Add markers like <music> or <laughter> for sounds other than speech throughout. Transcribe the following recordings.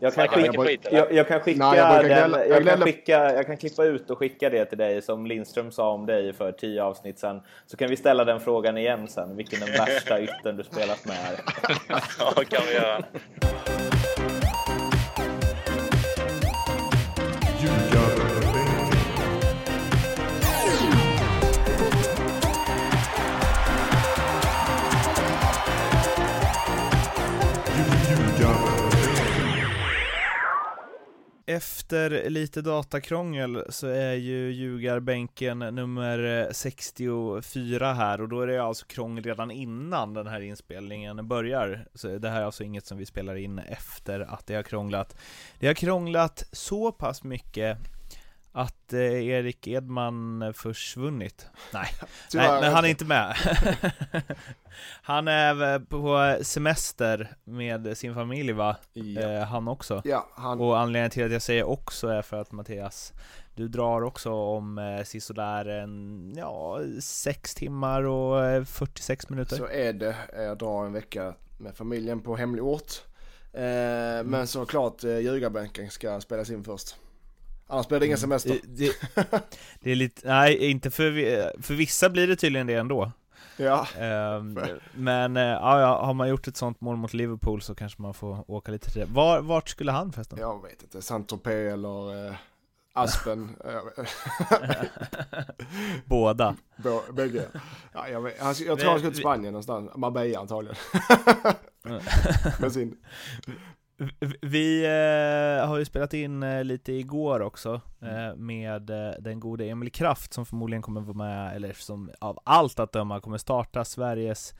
Jag kan, skicka, jag, jag kan skicka Nej, jag brukar den, jag kan skicka, jag kan klippa ut och skicka det till dig som Lindström sa om dig för tio avsnitt sen. Så kan vi ställa den frågan igen sen, vilken den värsta yttern du spelat med är. <laughs> Ja, kan vi göra. Efter lite datakrångel så är ju ljugarbänken nummer 64 här och då är det alltså krångel redan innan den här inspelningen börjar. Så det här är alltså inget som vi spelar in efter att det har krånglat. Det har krånglat så pass mycket att eh, Erik Edman försvunnit. Nej, <laughs> Tyvärr Nej men han är inte. inte med. <laughs> han är på semester med sin familj va? Ja. Eh, han också. Ja, han, Och anledningen till att jag säger också är för att Mattias, du drar också om eh, sisådär en, ja, sex timmar och eh, 46 minuter. så är det. Jag drar en vecka med familjen på hemlig ort. Eh, Men såklart eh, ljugarbänken ska spelas in först. Annars blir det ingen semester. Det, det, det är lite, nej inte för, för vissa blir det tydligen det ändå. Ja, Ehm, men eh, ja, har man gjort ett sånt mål mot Liverpool så kanske man får åka lite till det. Var, vart skulle han förresten? jag vet inte. Saint-Tropez eller eh, Aspen. <laughs> Båda. <laughs> Bå- Bägge. Ja, jag, vet, han, jag tror han ska till Spanien någonstans. Marbella antagligen. <laughs> Med sin. Vi eh, har ju spelat in eh, lite igår också eh, med eh, den gode Emil Kraft som förmodligen kommer vara med, eller som av allt att döma kommer starta Sveriges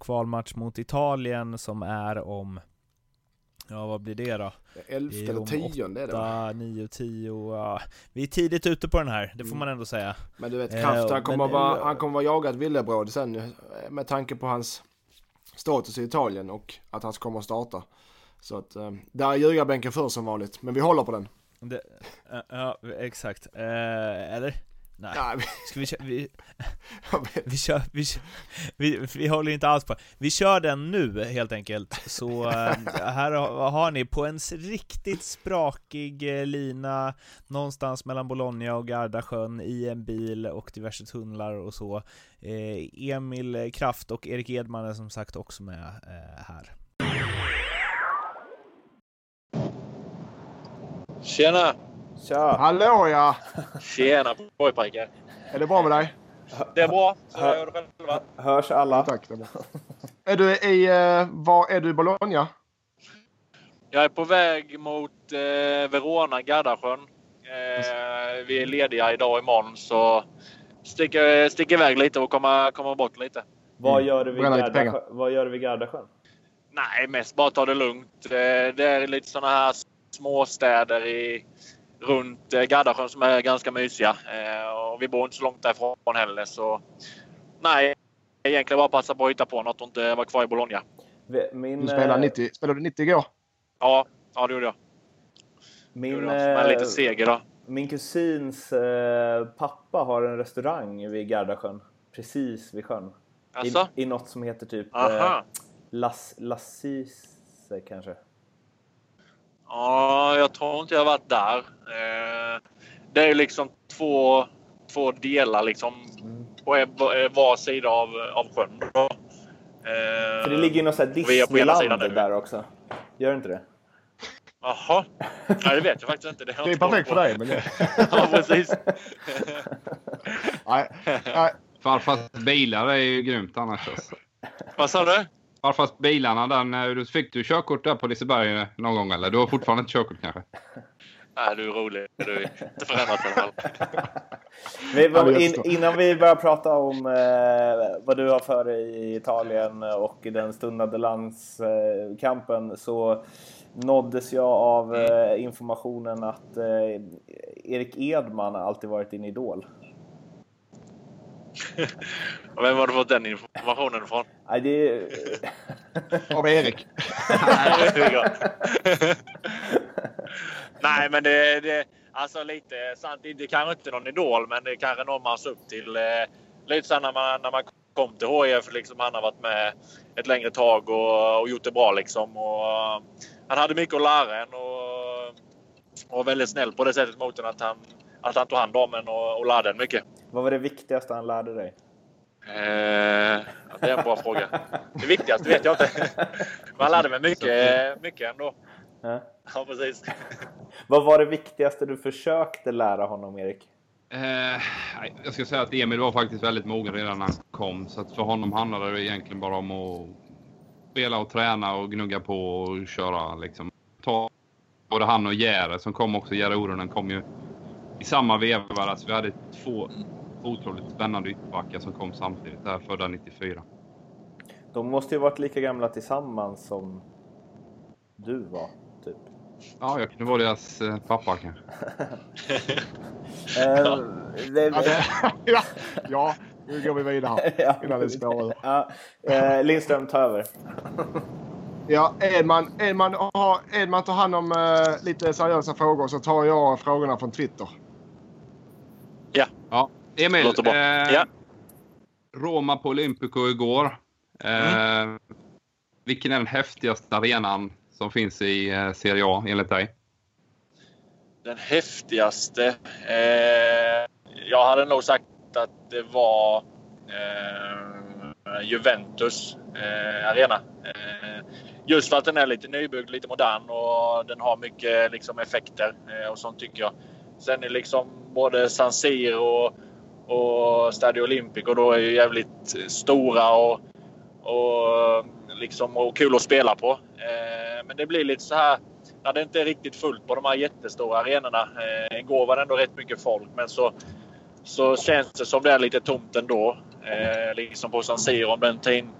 kvalmatch mot Italien som är om, ja vad blir det då? Elfte eller tionde är det va? 8, 9, 10, ja. Vi är tidigt ute på den här, det får Mm. man ändå säga. Men du vet, Kraft han men- kommer, vara, han kommer vara jagad villebråd sen med tanke på hans status i Italien och att han kommer att starta. Så att eh, där är ljugarbänken för som vanligt. Men vi håller på den. Det, eh, ja, exakt. Eh, eller? Nej. Ja, Ska vi, kö- vi. <laughs> Vi kör, vi, kör- vi, vi håller inte alls på. Vi kör den nu helt enkelt. Så eh, här har, ni på en riktigt sprakig eh, lina någonstans mellan Bologna och Gardasjön i en bil och diverse tunnlar och så. Emil Kraft och Erik Edman är som sagt också med här. Tjena! Tja! Hallå ja! Tjena pojkpojkar! Är det bra med dig? Det är bra. Så jag gör det själva. Hörs alla? Tack. Det är, bra. är du i, eh, var är du i Bologna? Jag är på väg mot eh, Verona, Gardasjön. Eh, vi är lediga idag och imorgon så sticker, sticker iväg lite och kommer, kommer bort lite. Vad gör du vid Gardasjön? Vad gör du vid Gardasjön? Nej, mest bara ta det lugnt. Eh, det är lite såna här småstäder i, runt eh, Gardasjön som är ganska mysiga. Eh, och vi bor inte så långt därifrån heller så nej, egentligen bara passa på att hitta på något och inte vara kvar i Bologna. Min, Du spelade eh, 90, spelade du 90 igår? Ja, ja det gjorde jag. Det Min, gjorde jag. Eh, seger då. min kusins eh, pappa har en restaurang vid Gardasjön. Precis vid sjön. Alltså? I, I något som heter typ eh. Las, Lassise kanske. Ja, jag tror inte jag har varit där. Eh, det är liksom två, två delar liksom på var sida av, av sjön. Då. Eh, För det ligger ju något sånt Disneyland där också. Gör inte det? Jaha. Nej, det vet jag faktiskt inte. Det, Det är perfekt för dig. Men det, <laughs> ja, precis. <laughs> nej, nej, <laughs> Farfars bilar är ju grymt annars. Alltså. Vad sa du? Farfars bilarna, den, eh, du fick du körkort där på Liseberg någon gång eller? Du har fortfarande inte körkort kanske? Nej, du är rolig. Du är inte förändrat i alla fall. <laughs> Vi, Ja, in, innan vi börjar prata om eh, vad du har för dig i Italien och i den stundande landskampen eh, så nåddes jag av eh, informationen att eh, Erik Edman alltid varit din idol. <laughs> Och Vem har du fått den informationen ifrån? Nej, det är... av Erik. Nej, är men det, det alltså lite sant. Det är kanske inte någon idol, men det är kanske någon man ser upp till. Eh, lite så när man, när man kom till HIF. Liksom, han har varit med ett längre tag och, och gjort det bra liksom. Och, han hade mycket att lära en och, och var väldigt snäll på det sättet mot en att han, att han tog hand om en och, och lärde en mycket. Vad var det viktigaste han lärde dig? Eh, det är en bra fråga. Det viktigaste vet jag inte. Men han lärde mig mycket, mycket ändå. Ja. Ja, precis. Vad var det viktigaste du försökte lära honom, Erik? Eh, jag ska säga att Emil var faktiskt väldigt mogen redan när han kom. Så att för honom handlade det egentligen bara om att spela och träna och gnugga på och köra. Liksom. Ta både han och Järe som kom också. Järe Oronen kom ju i samma veva. Alltså vi hade två otroligt spännande ytterbackar som kom samtidigt där födda 94. De måste ju varit lika gamla tillsammans som du var, typ. Ja, jag kunde vara deras eh, pappa kanske. <laughs> Eh, det, Ja, <laughs> ja, ja, nu går vi vidare <laughs> ja, innan det spårar ja, eh, Lindström, ta över. Ja, Edman, Edman, har, Edman tar hand om eh, lite seriösa frågor så tar jag frågorna från Twitter. Ja, Emil. Låter bra. Eh, Ja. Roma på Olympico igår. Eh, Vilken är den häftigaste arenan som finns i eh, Serie A enligt dig? Den häftigaste? Eh, jag hade nog sagt att det var eh, Juventus eh, arena. Eh, just för att den är lite nybyggd, lite modern och den har mycket liksom, effekter eh, och sånt tycker jag. Sen är liksom både San Siro och, Stadio Stadio och då är ju jävligt stora och, och, liksom, och kul att spela på. Eh, men det blir lite så här när det inte är riktigt fullt på de här jättestora arenorna. Eh, igår var det ändå rätt mycket folk men så, så känns det som det är lite tomt ändå. Eh, liksom på San Siro om den tar in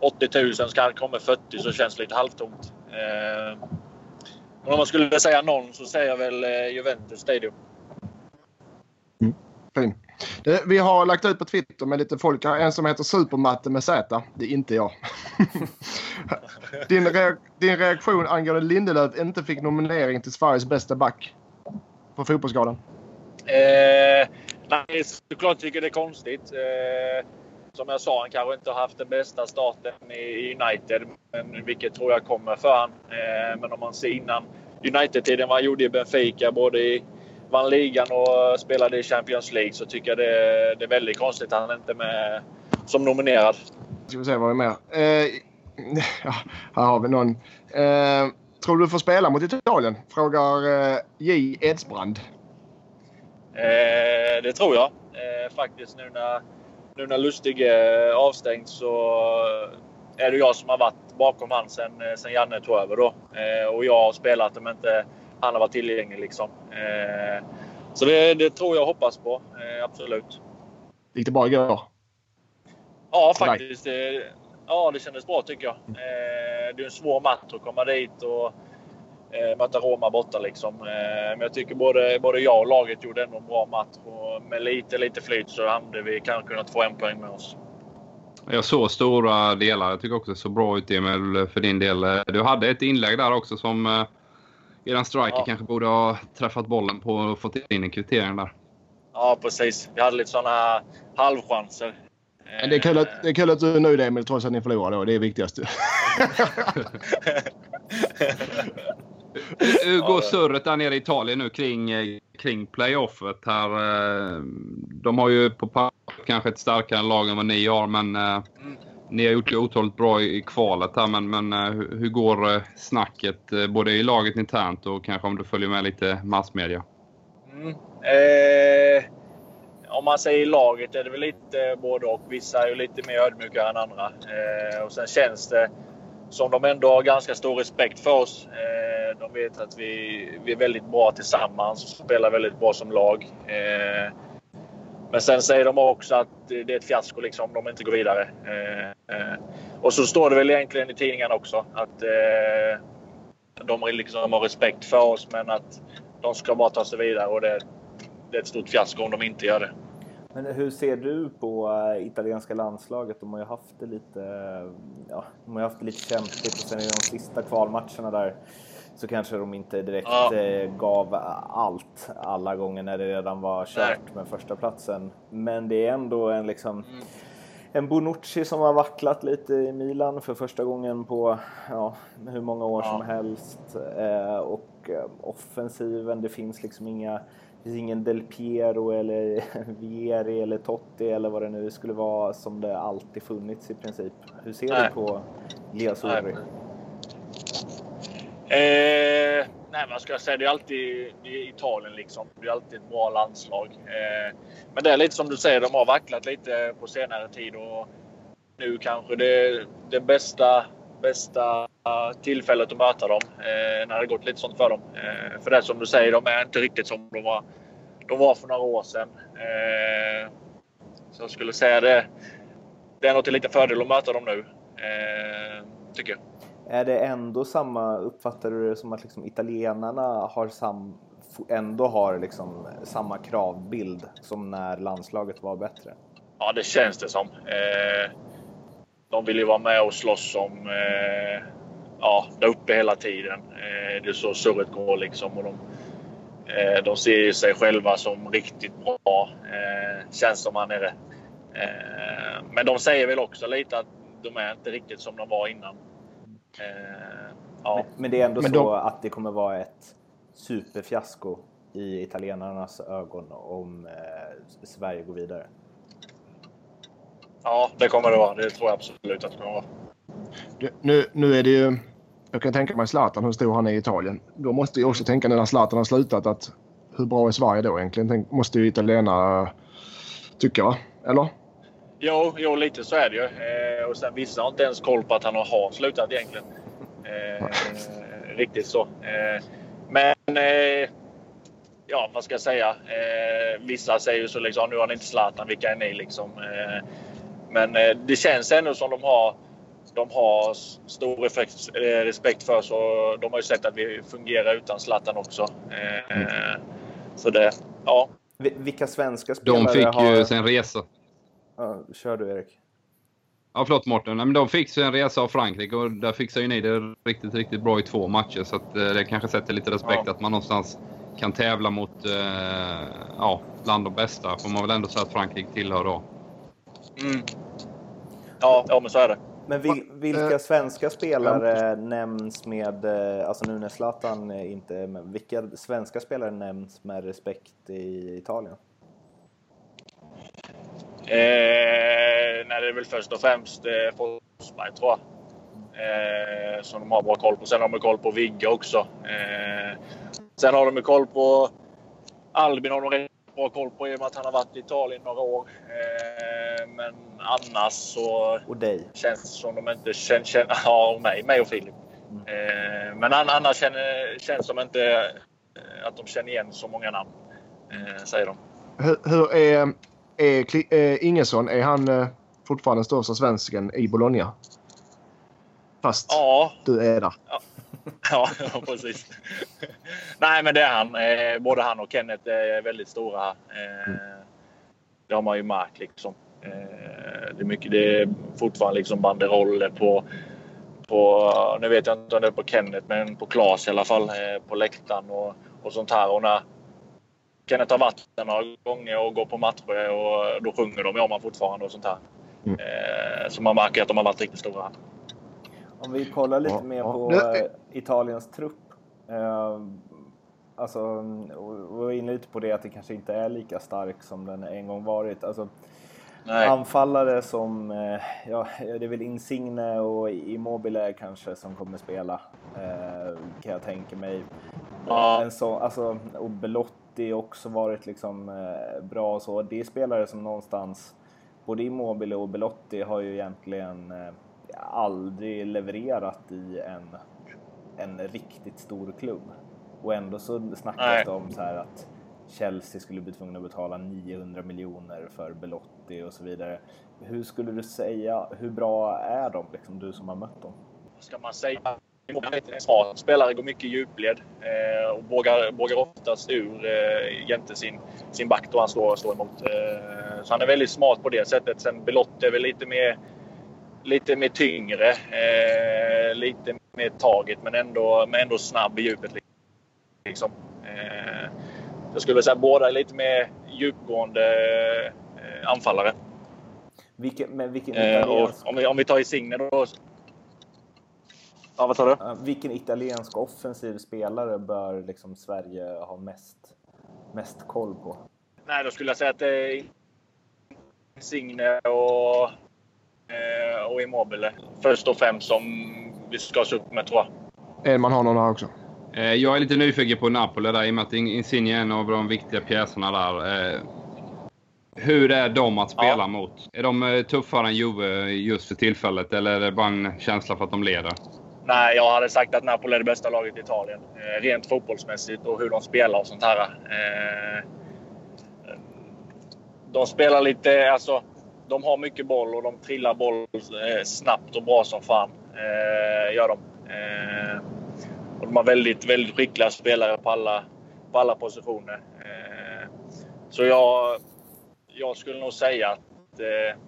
80 000 ska det komma 40 så känns det lite halvtomt. Eh, men om man skulle säga någon så säger jag väl eh, Juventus Stadium. Mm. Fin. Det, vi har lagt ut på Twitter med lite folk. En som heter Supermatte med Z. Det är inte jag. <laughs> din, reak din reaktion angående Lindelöf inte fick nominering till Sveriges bästa back på Fotbollsgalan. Eh, nej, såklart tycker det är konstigt. Eh, som jag sa, han kanske inte har haft den bästa starten i United. Men vilket tror jag kommer för han. Eh, men om man ser innan United-tiden vad han gjorde i Benfica, både i vann ligan och spelade i Champions League, så tycker jag det, det är väldigt konstigt att han inte är med som nominerad. Ska vi se vad är mer. Eh, ja, här har vi någon. Eh, tror du får spela mot Italien? Frågar eh, J Edsbrand. Eh, det tror jag. Eh, faktiskt nu när, nu när Lustig är avstängd så är det jag som har varit bakom han sen, sen Janne tog över. Då. Eh, och jag har spelat om inte han har varit tillgänglig. Liksom. Eh, så det, det tror jag och hoppas på. Eh, absolut. Gick det bra igår? Ja, faktiskt. Det, ja, det kändes bra tycker jag. Eh, det är en svår match att komma dit och eh, möta Roma borta. Liksom. Eh, men jag tycker både, både jag och laget gjorde ändå en bra match. Och med lite, lite flyt så hade vi kanske kunnat få en poäng med oss. Jag såg stora delar. Jag tycker också det såg bra ut Emil för din del. Du hade ett inlägg där också som eh, eran striker Ja. kanske borde ha träffat bollen på och fått in en kvittering där. Ja, precis. Vi hade lite sådana halvchanser. Men Det är, kul att, det är kul att du är nöjd Emil trots att ni förlorade. då. Det är viktigast. <laughs> Hur går surret där nere i Italien nu kring, kring playoffet? Här, eh, de har ju på papper kanske ett starkare lag än vad ni har, men eh, Mm ni har gjort det otroligt bra i i kvalet här. Men, men eh, hur hur går eh, snacket eh, både i laget internt och kanske om du följer med lite massmedia? Mm. Eh, om man säger laget är det väl lite både och. Vissa är ju lite mer ödmjuka än andra. Eh, och sen känns det som de ändå har ganska stor respekt för oss. Eh, de vet att vi, vi är väldigt bra tillsammans och spelar väldigt bra som lag. Men sen säger de också att det är ett fiasko liksom, om de inte går vidare. Eh, eh, och så står det väl egentligen i tidningarna också att eh, de liksom har respekt för oss men att de ska bara ta sig vidare och det, det är ett stort fiasko om de inte gör det. Men hur ser du på eh, italienska landslaget? De har ju haft det lite, eh, ja, de har ju haft det lite kämpigt och sen i de sista kvalmatcherna där så kanske de inte direkt Ja. äh, gav allt alla gånger när det redan var kört med första platsen. Men det är ändå en liksom en Bonucci som har vacklat lite i Milan för första gången på ja, hur många år ja. som helst. Eh, och eh, offensiven, det finns liksom inga det finns ingen Del Piero eller <laughs> Vieri eller Totti eller vad det nu skulle vara som det alltid funnits i princip. Hur ser Nej. du på Liasuri? Eh, nej, vad ska jag säga? Det är alltid det är Italien liksom. Det är alltid ett bra landslag. Eh, men det är lite som du säger, de har vacklat lite på senare tid och nu kanske det är det bästa, bästa tillfället att möta dem. Eh, när det gått lite sånt för dem. Eh, för det är som du säger, de är inte riktigt som de var, de var för några år sedan. Eh, så jag skulle säga det. Det är nog till lite fördel att möta dem nu. Eh, tycker jag. Är det ändå samma, uppfattar du det som att liksom italienarna har sam, ändå har liksom samma kravbild som när landslaget var bättre? Ja, det känns det som. Eh, de vill ju vara med och slåss om eh, ja, där uppe hela tiden. Eh, det är så surret går liksom. Och de, eh, de ser sig själva som riktigt bra, eh, känns som här nere. Eh, men de säger väl också lite att de är inte riktigt som de var innan. Eh, ja. men, men, det är ändå men så de... att det kommer vara ett superfiasko i italienarnas ögon om eh, Sverige går vidare. Ja, det kommer det vara. Det tror jag absolut att det kommer vara. Nu, nu är det ju... Jag kan tänka mig Zlatan, hur stor han är i Italien. Då måste jag också tänka när Zlatan har slutat att hur bra är Sverige då egentligen? Tänk, måste ju italienarna tycka, va? Eller? Jo, jo, lite så är det ju. Eh, och sen vissa har inte ens koll på att han har slutat egentligen. Eh, riktigt så. Eh, men eh, ja, vad ska jag säga? Eh, vissa säger ju så liksom, nu har ni inte Zlatan, vilka är ni liksom? Eh, men det känns ändå som de har de har stor respekt för så de har ju sett att vi fungerar utan Zlatan också. Mm. Så det, ja. Vilka svenska spelare har... De fick har... ju sin resa. Ja, kör du Erik. Ja, förlåt Mårten. Men de fick sig en resa av Frankrike och där fixar ju ni det riktigt, riktigt bra i två matcher. Så att, eh, det kanske sätter lite respekt ja. att man någonstans kan tävla mot eh, ja, bland de bästa. Får man väl ändå säga att Frankrike tillhör då. Mm. Ja, ja, men så är det. Men vil, vilka eh, svenska spelare nämns med, eh, alltså nu när Zlatan inte men vilka svenska spelare nämns med respekt i Italien? Eh, nej, det är väl först och främst eh, Forsberg tror jag. Eh, som de har bra koll på. Sen har de koll på Vigge också. Eh, sen har de koll på Albin har de rätt bra koll på i och med att han har varit i Italien några år. Eh, men annars så och dig. känns det som de inte känner... Känn, <laughs> ja, och mig, mig och Filip. Mm. Eh, men annars känner, känns som inte eh, att de känner igen så många namn. Eh, säger de. Hur, hur är är eh, Ingesson, är han eh, fortfarande den största svensken i Bologna? Fast ja. du är där. Ja. <laughs> Ja, precis. <laughs> Nej, men det är han. Eh, både han och Kenneth är väldigt stora här. Eh, mm. Det har man ju märkt liksom. Eh, det, är mycket, det är fortfarande liksom banderoller på, på, nu vet jag inte om det är på Kenneth, men på Klas i alla fall, eh, på läktaren och, och sånt här. Och när, Kenneth har varit där några gånger och går på matcher och då sjunger de om fortfarande och sånt här. Mm. Eh, så man märker att de har varit riktigt stora. Om vi kollar lite ja, mer på ja. Italiens trupp. Eh, alltså, vi var inne lite på det att det kanske inte är lika stark som den en gång varit. Alltså, Nej. Anfallare som, eh, ja, det är väl Insigne och Immobile kanske som kommer spela. Eh, kan jag tänka mig. Ja. En så, alltså, och Belotti också varit liksom eh, bra och så. Det är spelare som någonstans, både Immobile och Belotti har ju egentligen aldrig levererat i en, en riktigt stor klubb. Och ändå så snackas det om så här att Chelsea skulle bli tvungna att betala 900 miljoner för Belotti och så vidare. Hur skulle du säga, hur bra är de, liksom, du som har mött dem? Vad ska man säga? En smart spelare går mycket i djupled eh, och vågar, vågar oftast ur eh, jämte sin, sin back då han står, står emot. Eh, så han är väldigt smart på det sättet. Sen Belotti är väl lite mer, lite mer tyngre, eh, lite mer taget men ändå, men ändå snabb i djupet. Liksom. Eh, jag skulle säga båda är lite mer djupgående eh, anfallare. Vilken, men vilken Eh, italiensk, om, vi, om vi tar Insigne då. Ja, vad sa du? eh, vilken italiensk offensiv spelare bör liksom Sverige ha mest, mest koll på? Nej, då skulle jag säga att det är Insigne och, eh, och Immobile först och främst som vi ska se upp med tror jag. En man har någon här också. Eh, Jag är lite nyfiken på Napoli där i och med att Insigne är en av de viktiga pjäserna där. Hur är de att spela Ja. mot? Är de tuffare än Juve just för tillfället eller är det bara en känsla för att de leder? Nej, jag hade sagt att Napoli är det bästa laget i Italien. Eh, rent fotbollsmässigt och hur de spelar och sånt här. Eh, de spelar lite, alltså, de har mycket boll och de trillar boll eh, snabbt och bra som fan. Eh, gör de. Eh, och de har väldigt, väldigt skickliga spelare på alla, på alla positioner. Eh, så jag, jag skulle nog säga att eh,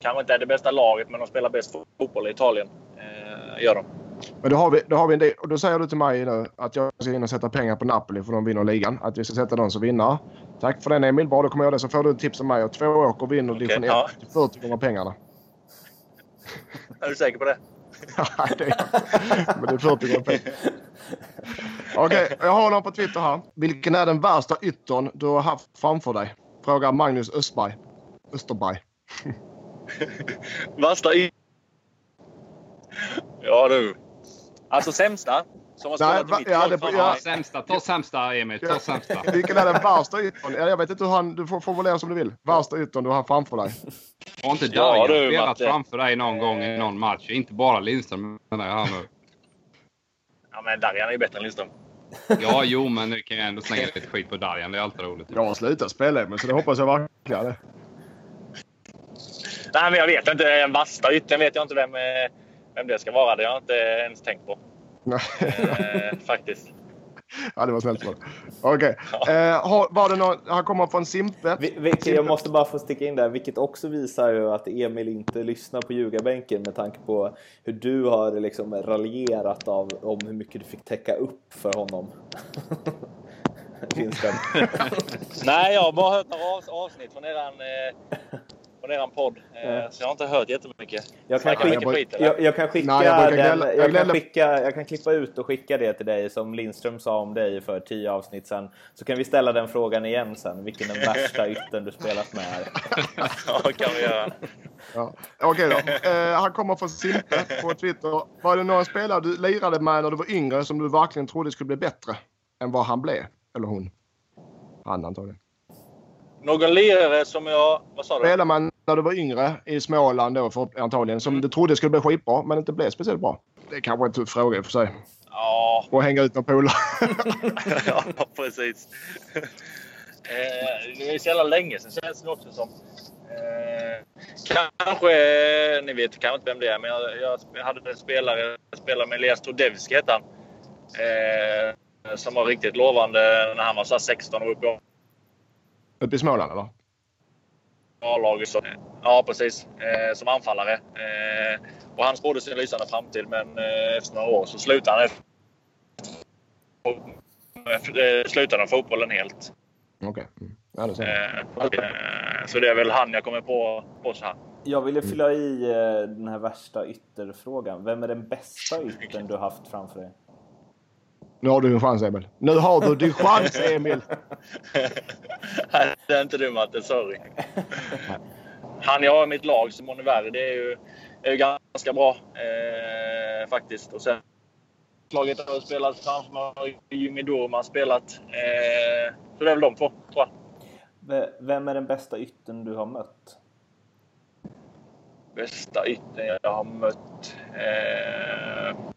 kanske inte är det bästa laget, men de spelar bäst fotboll i Italien. Eh, gör de. Men då har vi, då har vi en del, och då säger du till mig nu att jag ska in och sätta pengar på Napoli för de vinner ligan. Att vi ska sätta dem som vinnare. Tack för den Emil. Bra, då kommer jag det. Så får du ett tips av mig. Och två åker vinner Okej, division 1 ja. till 40 gånger pengarna. <laughs> Är du säker på det? <laughs> Nej, det är Men det är 40 gånger pengar. Okej, jag har någon på Twitter här. Vilken är den värsta yttern du har haft framför dig? Frågar Magnus Östberg. Österberg. <laughs> Värsta i... Ja du. Alltså sämsta. Som har Nej, va- ja, det- ja. Sämsta, ta sämsta Emil, ta sämsta. <laughs> Vilken är den värsta? Ja, Jag vet inte hur han... Du får formulera som du vill. Värsta yttern du har framför dig. Har inte Ja, Darjan spelat Matte. framför dig någon gång i någon match? Inte bara Lindström menar jag här nu. Ja men Darjan är ju bättre än Lindström. Ja, jo, men nu kan jag ändå slänga lite skit på Darjan. Det är alltid roligt. Jag har slutat spela men så det hoppas jag verkligen. Nej men jag vet inte. Den värsta yttern vet jag inte vem, eh, vem det ska vara. Det har jag inte ens tänkt på. Nej. Eh, <laughs> faktiskt. ja, det var snällt dig. Okej. Eh, har- var det någon... Han kommer från Simpe. Vi- Vilket, jag måste bara få sticka in där, vilket också visar ju att Emil inte lyssnar på ljugarbänken med tanke på hur du har liksom raljerat av, om hur mycket du fick täcka upp för honom. <laughs> <laughs> Nej, jag har bara hört några avs- avsnitt från eran, eh, från eran podd. Eh, så jag har inte hört jättemycket. Jag kan, skicka, mycket skit jag, jag kan skicka Nej, jag den, jag jag, kan skicka, jag kan klippa ut och skicka det till dig som Lindström sa om dig för tio avsnitt sedan. Så kan vi ställa den frågan igen sen, vilken den värsta yttern du spelat med är. <laughs> Ja, kan vi göra. Ja. Okej då. Eh, han kommer från Simpe på Twitter. Var det någon spelare du lirade med när du var yngre som du verkligen trodde skulle bli bättre än vad han blev? Eller hon? Han antagligen. Någon lirare som jag... Vad sa du? Spelade man när du var yngre i Småland då för, antagligen som du trodde skulle bli skitbra men inte blev speciellt bra? Det är kanske en tuff fråga i och för sig. Ja, Och hänga ut någon polare. <laughs> ja, precis. Eh, det är så jävla länge sedan känns det också som. Eh, kanske, ni vet kanske inte vem det är, men jag, jag hade en spelare, jag spelade med Elias Tordevski hette han. Eh, som var riktigt lovande när han var så här 16 och uppe i Uppe i Småland eller? A-laget. Så- Ja, precis. Eh, som anfallare. Eh, och han spådde sin lysande framtid, men eh, efter några år så slutade han. Eh, slutade han fotbollen helt. Okej. Mm. Ja, det jag. Eh, så det är väl han jag kommer på, på så här. Jag ville fylla i eh, den här värsta ytterfrågan. Vem är den bästa <laughs> yttern du haft framför dig? Nu har du en chans Emil. Nu har du din chans Emil! <laughs> Nej, det är inte du Matte, sorry. Han jag har i mitt lag, Simone Verri, det är ju, är ju ganska bra eh, faktiskt. Och sen laget har spelat framför mig, Jimmy har spelat. Eh, så det är väl de två, tror jag. Vem är den bästa yttern du har mött? Bästa yttern jag har mött. Eh,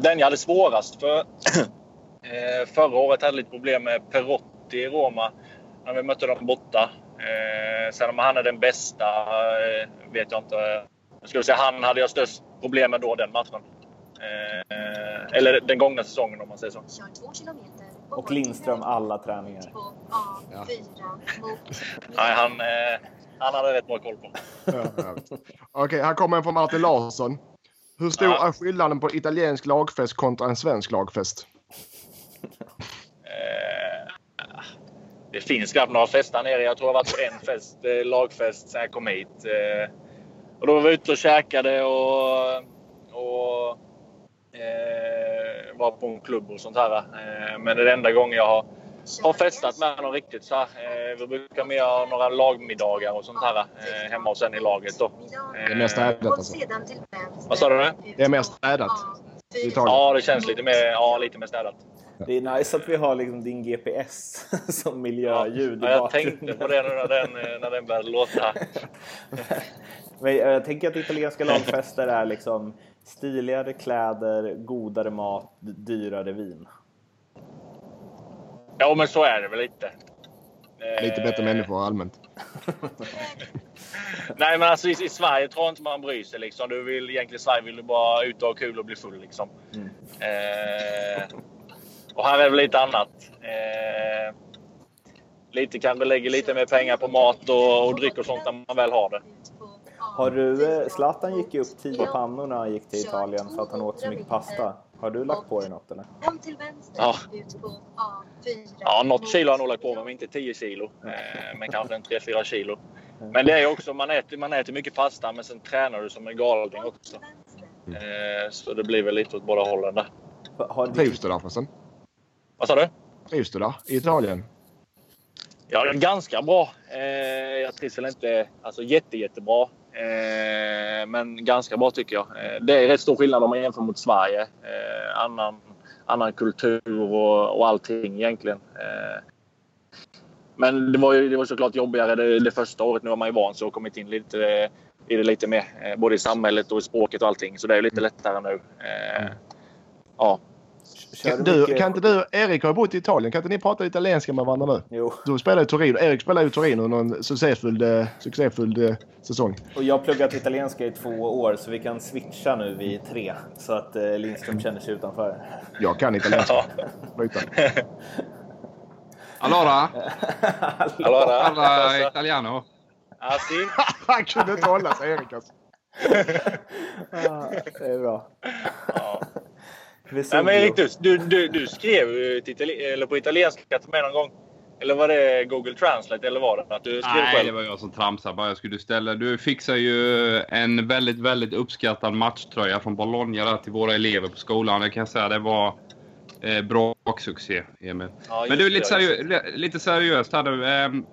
den jag hade svårast för. <clears throat> eh, förra året hade jag lite problem med Perotti i Roma. När vi mötte dem borta. Eh, sen om han är den bästa eh, vet jag inte. Jag skulle säga han hade jag störst problem med då den matchen. Eh, eller den gångna säsongen om man säger så. Och Lindström alla träningar. på A4 mot Nej, han, eh, han hade rätt bra koll på. Ja, ja. Okej, här kommer en från Martin Larsson. Hur stor Ja. är skillnaden på italiensk lagfest kontra en svensk lagfest? Eh, det finns knappt några fester här nere. Jag tror jag har varit på en fest, eh, lagfest sen jag kom hit. Eh, och då var vi ute och käkade och, och eh, var på en klubb och sånt här. Men det är den enda gången jag har, har festat med någon riktigt så. Eh, vi brukar mer ha några lagmiddagar och sånt här eh, hemma hos en i laget då. Det är mer städat alltså. Vad sa du nu? Det är mer städat. Ja, det känns lite mer, ja, lite mer städat. Det är nice att vi har liksom din GPS <laughs> som miljöljud Ja, jag tänkte på det när den, eh, när den började låta. <laughs> Men jag tänker att italienska lagfester är liksom stiligare kläder, godare mat, dyrare vin. Ja, men så är det väl lite. Lite bättre Eh, människor allmänt. <laughs> Nej, men alltså i, i Sverige tror jag inte man bryr sig. Liksom. Du vill, egentligen i Sverige vill du bara ut och ha kul och bli full. Liksom. Mm. Eh, och här är det väl lite annat. Eh, lite kanske lägger lite mer pengar på mat och, och dryck och sånt när man väl har det. Har du, eh, Zlatan gick ju upp 10 pannor när han gick till Italien för att han åt så mycket pasta. Har du lagt på dig något eller? Om till vänster, Ja. ut på A4. Ja, något kilo har jag nog lagt på mig, men inte 10 kilo. Eh, men kanske en 3-4 kilo. Men det är också, man äter, man äter mycket pasta, men sen tränar du som en galning också. Eh, så det blir väl lite åt båda hållen där. Har du, Trivs du där förresten? Vad sa du? Trivs du där i Italien? Ja, det är ganska bra. Eh, jag trivs väl inte alltså, jätte, jättebra. Eh, men ganska bra tycker jag. Eh, det är rätt stor skillnad om man jämför mot Sverige. Eh, annan, annan kultur och, och allting egentligen. Men det var ju det var såklart jobbigare det, det första året. Nu har man ju vant sig och kommit in lite i det lite mer. Både i samhället och i språket och allting. Så det är lite lättare nu. Eh, ja. Du, mycket- kan inte du, Erik har bott i Italien. Kan inte ni prata italienska med varandra nu? Jo, Du spelar i Torino. Erik spelar i Torino någon succéfull, eh, succéfull eh, säsong. och jag har pluggat italienska i två år så vi kan switcha nu vid tre. Så att eh, Lindström känner sig utanför. Jag kan italienska. Byta. <laughs> Allora, <laughs> Allora, alla italiano. Ah, sì. <laughs> Han kunde inte hålla sig Erik alltså. Ah, det är bra. Nej, men Erik, du, du, du, skrev itali- eller på italienska till mig någon gång. Eller var det Google Translate eller var det att du skrev Nej, det själv? var jag som tramsade bara. Jag skulle ställa. Du fixar ju en väldigt, väldigt uppskattad matchtröja från Bologna där till våra elever på skolan. Det kan jag säga. Det var eh, braksuccé, Emil. Ja, Men du, lite, det, seriö- lite seriöst här nu. Ehm,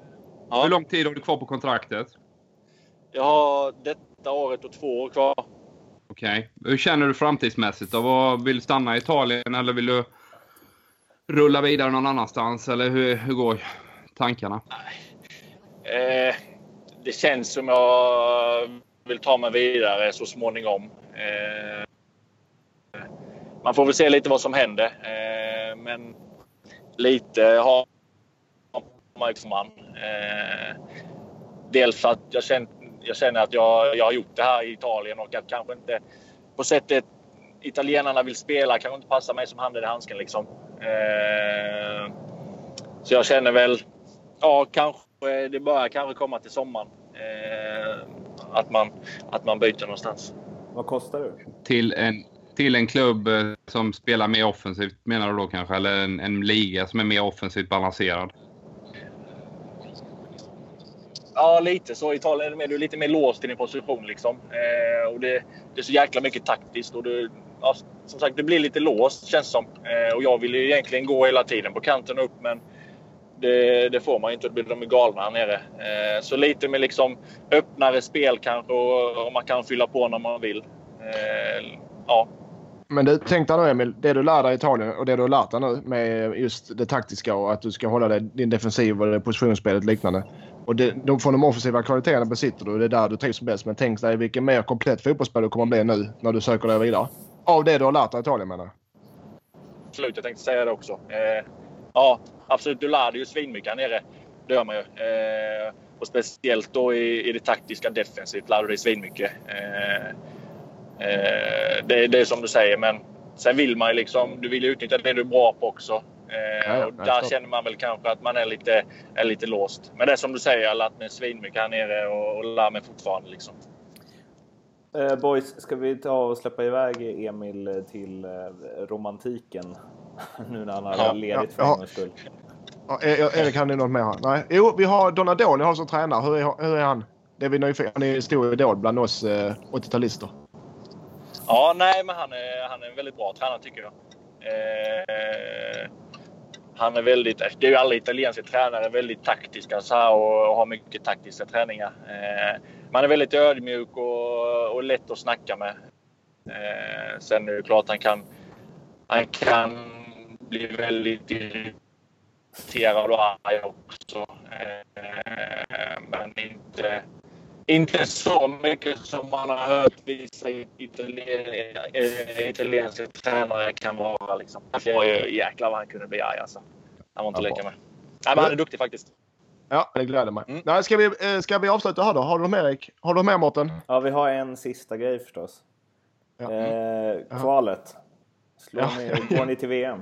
Ja. Hur lång tid har du kvar på kontraktet? Jag har detta året och två år kvar. Okej. Hur känner du framtidsmässigt då? Vad, vill du stanna i Italien eller vill du rulla vidare någon annanstans? Eller hur, hur går tankarna? Eh, det känns som jag vill ta mig vidare så småningom. Eh, man får väl se lite vad som händer. Eh, men lite har man ju man. Eh, dels för att jag känt jag känner att jag, jag har gjort det här i Italien och att kanske inte på sättet italienarna vill spela kanske inte passar mig som handen i handsken. Liksom. Eh, så jag känner väl, ja kanske det börjar kanske komma till sommaren. Eh, att, man, att man byter någonstans. Vad kostar du? Till en, till en klubb eh, som spelar mer offensivt menar du då kanske? Eller en, en liga som är mer offensivt balanserad? Ja, lite så. I Italien är du lite mer låst i din position. Liksom. Eh, och det, det är så jäkla mycket taktiskt. Och du, ja, som sagt, det blir lite låst känns det som. Eh, och jag vill ju egentligen gå hela tiden på kanten och upp, men det, det får man ju inte. Då blir de galna här nere. Eh, så lite med liksom öppnare spel kanske och, och man kan fylla på när man vill. Eh, ja, Men du, tänk dig nu Emil, det du lär dig i Italien och det du har lärt dig nu med just det taktiska och att du ska hålla dig, din defensiv och positionsspelet och liknande. Och det, de, från de offensiva kvaliteterna besitter du det är där du trivs bäst. Men tänk dig vilken mer komplett fotbollsspelare du kommer bli nu när du söker dig vidare. Av det du har lärt dig i Italien menar jag. absolut. Jag tänkte säga det också. Eh, ja, absolut. Du lär dig ju svinmycket här nere. Det gör man ju. Eh, och speciellt då i, i det taktiska defensivt lär du dig svinmycket. Eh, eh, det, det är som du säger, men sen vill man ju liksom... Du vill ju utnyttja det du är bra på också. Eh, och där känner man väl kanske att man är lite, är lite låst. Men det är som du säger, jag har lärt mig svinmycket här nere och, och lär mig fortfarande. Liksom. Eh, boys, ska vi ta och släppa iväg Emil till eh, romantiken? <laughs> nu när han har Ja, ledigt för ja, en gångs skull. Ja, E- Erik, han är något mer? Nej. Jo, vi har Donadoni har som tränare. Hur är, hur är han? Det är vi nyfikna. Han är en stor idol bland oss eh, 80-talister. Ja, nej, men han är, han är en väldigt bra tränare tycker jag. Eh, han är väldigt, det är ju alla italienska tränare, väldigt taktiska så här, och, och har mycket taktiska träningar. Eh, man är väldigt ödmjuk och, och lätt att snacka med. Eh, sen är det klart han kan, han kan bli väldigt irriterad och arg också. Eh, men inte, inte så mycket som man har hört vissa italien, eh, italienska tränare kan vara. Liksom. Det var ju jäklar vad han kunde bli arg alltså. Han var inte Ja, att leka med. Nej, men han är duktig faktiskt. Ja, det gläder mig. Mm. Nej, ska, vi, eh, ska vi avsluta här då? Har du något mer Erik? Har du något mer Mårten? Ja, vi har en sista grej förstås. Ja. Eh, kvalet. Slår Ja. ni, går ni till VM?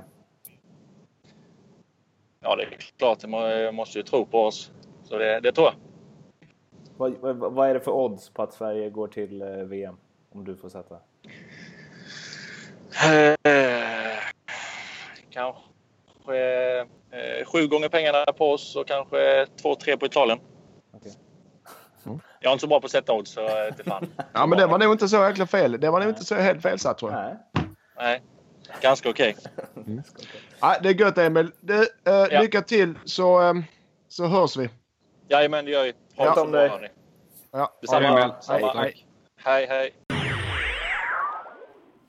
Ja, det är klart. Jag måste ju tro på oss. Så det, det tror jag. Vad, vad, vad är det för odds på att Sverige går till eh, VM? Om du får sätta. Eh, kanske eh, sju gånger pengarna på oss och kanske två, tre på Italien. Okej. Mm. Jag är inte så bra på att sätta odds så eh, inte fan. <laughs> Ja, men det var nog inte så jäkla fel. Det var nog inte så helt felsatt tror jag. Nej. Nej, ganska okej. Nej, det är gött Emil. Det, eh, Ja. Lycka till så, eh, så hörs vi. Jajamän, det gör vi. Ha Ja. det så Om bra dig. hörni. Ja, Detsamma. Samma. Tack. Hej, hej.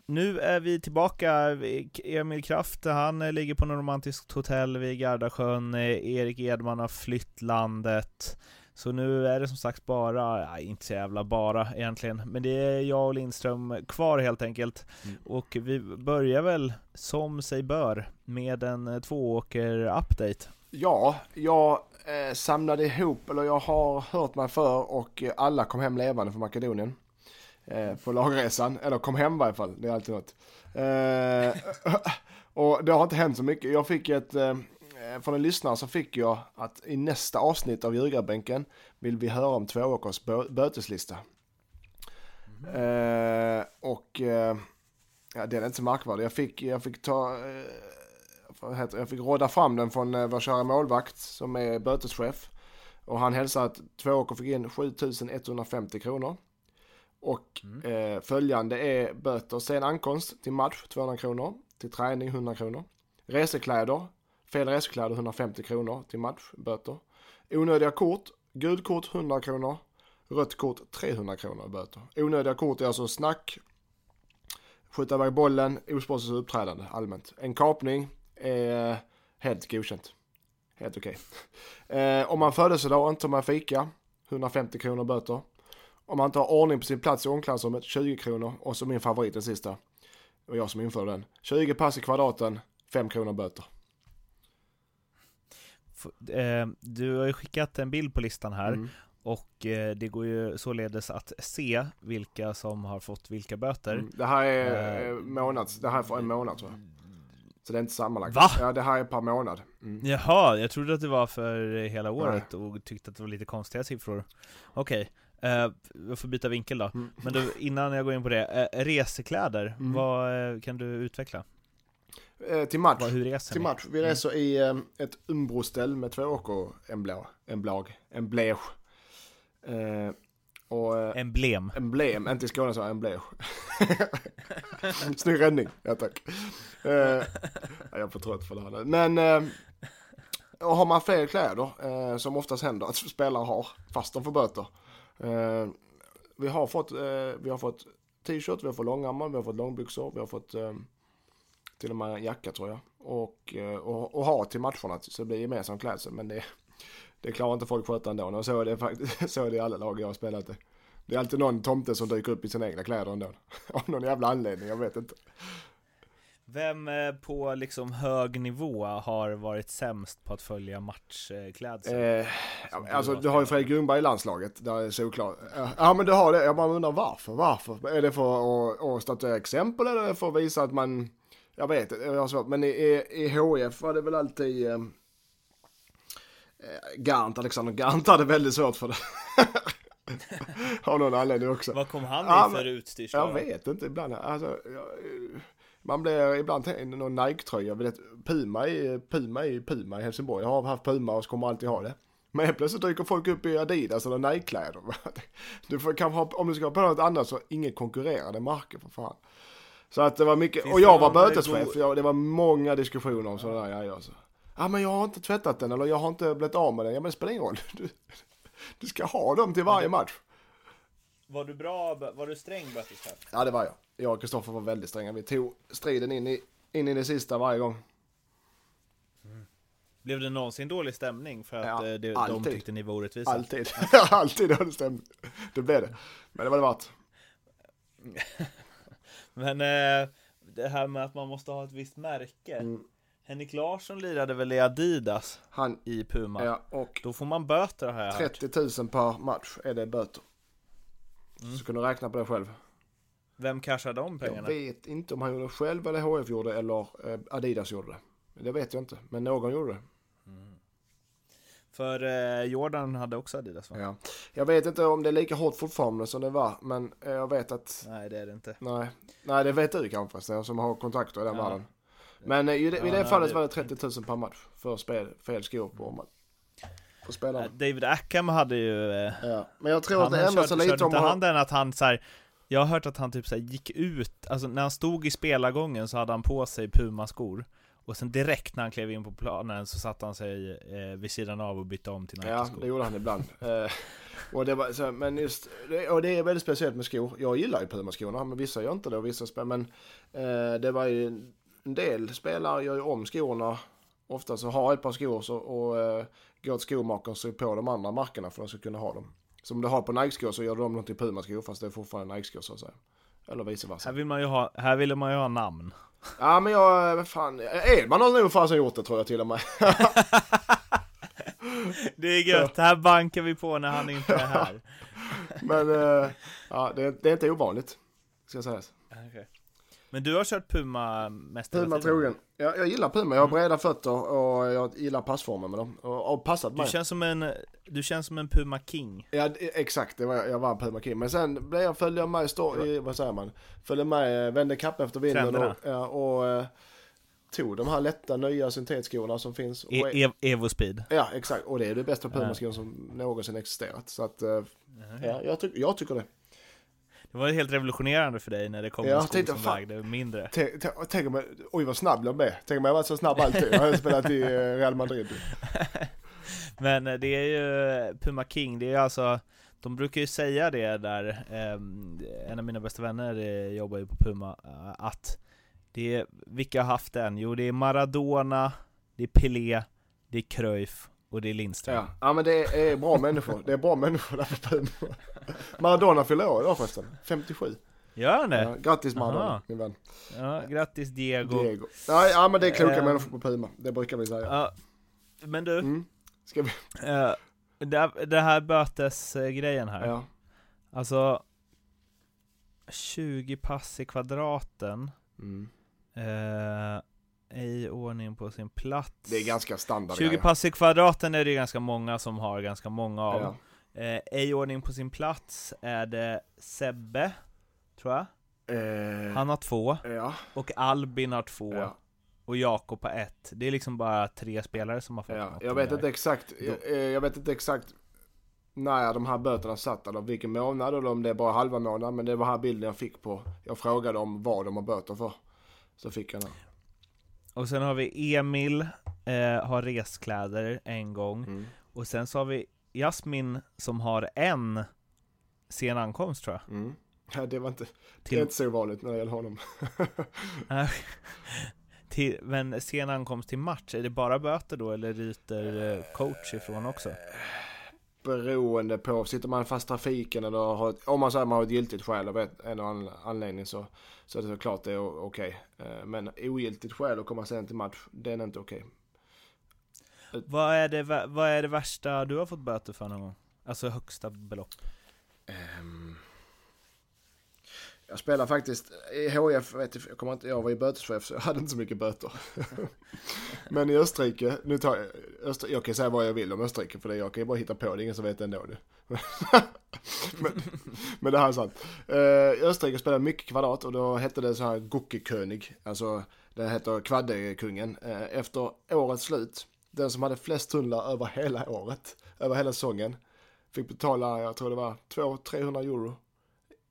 Nu är vi tillbaka. Emil Kraft, han ligger på något romantiskt hotell vid Gardasjön. Erik Edman har flytt landet. Så nu är det som sagt bara, ja, inte så jävla bara egentligen, men det är jag och Lindström kvar helt enkelt. Och vi börjar väl som sig bör med en tvååker-update. Ja, jag eh, samlade ihop, eller jag har hört mig för och alla kom hem levande från Makedonien. Eh, på lagresan, eller kom hem i varje fall, det är alltid något. Eh, <laughs> och det har inte hänt så mycket. Jag fick ett, eh, eh, från en lyssnare så fick jag att i nästa avsnitt av Ljugarbänken vill vi höra om Tvååkers bö- böteslista. Eh, och eh, ja, den är inte så märkvärdig. Jag fick, jag fick ta eh, heter, jag fick råda fram den från eh, vår kära målvakt som är böteschef. Och han hälsade att Tvååker fick in 7150 kronor. Och eh, följande är böter sen ankomst till match 200 kronor. Till träning 100 kronor. Resekläder, fel resekläder 150 kronor till match, böter. Onödiga kort, gult kort 100 kronor. Rött kort 300 kronor böter. Onödiga kort är alltså snack, skjuta iväg bollen, osportsligt uppträdande allmänt. En kapning är helt godkänt. Helt okej. Eh, om man födelsedag och inte tar med fika, 150 kronor böter. Om man inte har ordning på sin plats i omklädningsrummet, 20 kronor. Och så min favorit, den sista. Det var jag som införde den. 20 pass i kvadraten, 5 kronor böter. Eh, Du har ju skickat en bild på listan här. Mm. Och eh, det går ju således att se vilka som har fått vilka böter. Mm. Det här är månads, det här är för en månad tror jag. Så det är inte sammanlagt. Va? Ja, det här är per månad. Mm. Jaha, jag trodde att det var för hela året och tyckte att det var lite konstiga siffror. Okej, eh, jag får byta vinkel då. Mm. Men du, innan jag går in på det, eh, resekläder, Mm. vad eh, kan du utveckla? Eh, till match. Vad, hur reser Till ni? match. Vi reser i eh, ett Umbro-ställ med två åker emblag. Emblag. Emblage. Eh, och eh, Emblem. emblem, inte i Skåne så emblage. <laughs> Snygg räddning, ja tack. Ja, jag är för trött för det här nu. Men eh, och har man fel kläder, eh, som oftast händer att spelare har, fast de får böter. Eh, vi har fått, vi har fått t-shirt, vi har fått långärmar, vi har fått långbyxor, vi har fått till och med en jacka tror jag. Och, och, och ha till matcherna så det blir gemensam klädsel. Men det, det klarar inte folk sköta ändå. Och så är det faktiskt <laughs> så är det i alla lag jag har spelat i. Det är alltid någon tomte som dyker upp i sina egna kläder ändå. <laughs> Av någon jävla anledning, jag vet inte. Vem eh, på liksom hög nivå har varit sämst på att följa matchklädsel? Eh, alltså du har ju. Fredrik Ljungberg i landslaget, där är såklart. Eh, Ja men du har det, jag bara undrar varför, varför? Är det för att, att statuera exempel eller det för att visa att man, jag vet jag har svårt. Men i, i, i HF var det väl alltid eh, Garnt, Alexander Garnt hade väldigt svårt för det. <laughs> Av någon anledning också. Vad kom han i Ja, för utstyrsel? Jag vet inte ibland. Alltså, jag, Man blir ibland någon Nike-tröja. Puma är Puma är Puma i Helsingborg. Jag har haft Puma och kommer alltid ha det. Men helt plötsligt dyker folk upp i Adidas eller Nike-kläder. <laughs> Du får kanske ha, om du ska ha på något annat så inget konkurrerande märke för fan. Så att det var mycket, Finns och jag var böteschef. god- det var många diskussioner om sådana där grejer. Alltså. Ja men jag har inte tvättat den eller jag har inte blivit av med den. Ja men det spelar ingen roll. Du, du ska ha dem till varje match. Var du bra, var du sträng böteschef? Ja det var jag. Jag och Kristoffer var väldigt stränga. Vi tog striden in i, in i det sista varje gång. Blev det någonsin dålig stämning för att Ja, eh, det, de tyckte ni var orättvisa? Alltid. <laughs> Alltid det stämt. Det blev det. Men det var det värt. <laughs> Men eh, det här med att man måste ha ett visst märke. Mm. Henrik Larsson lirade väl i Adidas Han, i Puma? ja, och Då får man böter jag hört. 30 000 per match är det böter. Så kan du räkna på det själv. Vem cashar de Jag pengarna? vet inte om han gjorde det själv eller HF gjorde det eller eh, Adidas gjorde det. Det vet jag inte. Men någon gjorde det. För eh, Jordan hade också Adidas va? Ja. Jag vet inte om det är lika hårt fortfarande som det var. Men eh, jag vet att Nej det är det inte. Nej, nej det vet du kanske som har kontakter i den Ja. världen. Men eh, i det, Ja, i det fallet var det 30 000 per match för spel, fel skor på, på Eh, spelarna. David Ackham hade ju... Eh, Ja. Men jag tror att det körde, körde lite om inte han han... den att han så här, Jag har hört att han typ så gick ut, alltså när han stod i spelargången så hade han på sig Puma-skor. Och sen direkt när han klev in på planen så satte han sig eh, vid sidan av och bytte om till Ja, Nike-skor. det gjorde han ibland. <laughs> Eh, och det var, så, men just, det- och det är väldigt speciellt med skor. Jag gillar ju Puma-skorna, men vissa gör inte det och vissa spelar. Men eh, det var ju en del spelare gör ju om skorna. Ofta så har ett par skor så, och eh, går till skomakaren och syr på de andra markerna för att de ska kunna ha dem. Så om du har på Nike-skor så gör de dem till Puma-skor fast det är fortfarande Nike-skor så att säga. Eller vice versa. Här vill man ju ha, här ville man ju ha namn. <laughs> Ja men jag, vad fan, Edman har nog fasen gjort det tror jag till och med. <laughs> Det är gött, här bankar vi på när han inte är här. <laughs> Men eh, ja, det, det är inte ovanligt. Ska sägas. Okej. Men du har kört Puma mest Puma trogen. Jag, jag gillar Puma, jag har breda fötter och jag gillar passformen med dem. Och, och passat Du mig. känns som en, du känns som en Puma King. Ja exakt, det var, jag var en Puma King. Men sen blev jag, följde jag med, stå, i, vad säger man? Följde med, eh, vände kapp efter vinden och, ja, och eh, tog de här lätta nya syntetskorna som finns. Och, E- e- Evo Speed. ja exakt, och det är det bästa Puma-skon som någonsin existerat. Så att, eh, ja, jag, tyck, jag tycker det. Det var helt revolutionerande för dig när det kom Ja, en jag sko tänkte, som fan. vägde mindre. Tänk, om jag, oj vad snabb jag blev. Tänk om jag var så snabb alltid. Jag hade spelat i eh, Real Madrid. <laughs> Men eh, det är ju Puma King, det är alltså De brukar ju säga det där, ehm, en av mina bästa vänner eh, jobbar ju på Puma, eh, att det är, vilka har haft den? Jo det är Maradona, det är Pelé, det är Cruyff och det är Lindström. Ja. ja men det är bra människor. Det är bra människor där på Puma. Maradona fyller år idag förresten. 57. Gör han det? Ja, grattis Maradona Aha. min vän. Ja, grattis Diego. Diego. Ja, ja men det är kloka Ehm. människor på Puma. Det brukar vi säga. Ja, men du, Mm. Ska vi? eh, det, det här bötesgrejen här. Ja. Alltså 20 pass i kvadraten Mm. eh, Ej ordning på sin plats Det är ganska standard 20 grejer. pass i kvadraten är det ju ganska många som har ganska många av Ja. Eh, Ej ordning på sin plats är det Sebbe Tror jag Eh, Han har två ja. Och Albin har två Ja. Och Jakob har ett Det är liksom bara tre spelare som har fått Ja. Jag vet inte exakt. Jag, eh, jag vet inte exakt när de här böterna satt eller vilken månad eller om det är bara halva månaden. Men det var här bilden jag fick på. Jag frågade om vad de har böter för. Så fick jag den. Och sen har vi Emil eh, Har reskläder en gång Mm. Och sen så har vi Jasmin som har en sen ankomst tror jag. Mm. Ja, det var inte, det är Till, inte så vanligt när det gäller honom. <laughs> till, men sen ankomst till match, är det bara böter då eller ryter eh, coach ifrån också? Beroende på, sitter man fast i trafiken eller har, om man säger att man har ett giltigt skäl av en eller annan anledning så, så är det såklart det är okej. Eh, Men ogiltigt skäl att komma sen till match, den är inte okej. Eh, vad är, det, vad är det värsta du har fått böter för någon gång? Alltså högsta belopp? Um, Jag spelar faktiskt i HF, vet jag, jag, kommer inte, jag var ju böteschef så jag hade inte så mycket böter. <laughs> Men i Österrike, nu tar jag, Öster, jag kan säga vad jag vill om Österrike för det jag kan ju bara hitta på det, ingen som vet det ändå nu. <laughs> men, men det här är sant. Uh, Österrike spelade mycket kvadrat och då hette det så här Gucke-König, alltså det heter Kvaddekungen. Uh, efter årets slut, den som hade flest tunnlar över hela året, över hela säsongen, fick betala, jag tror det var 200-300 euro.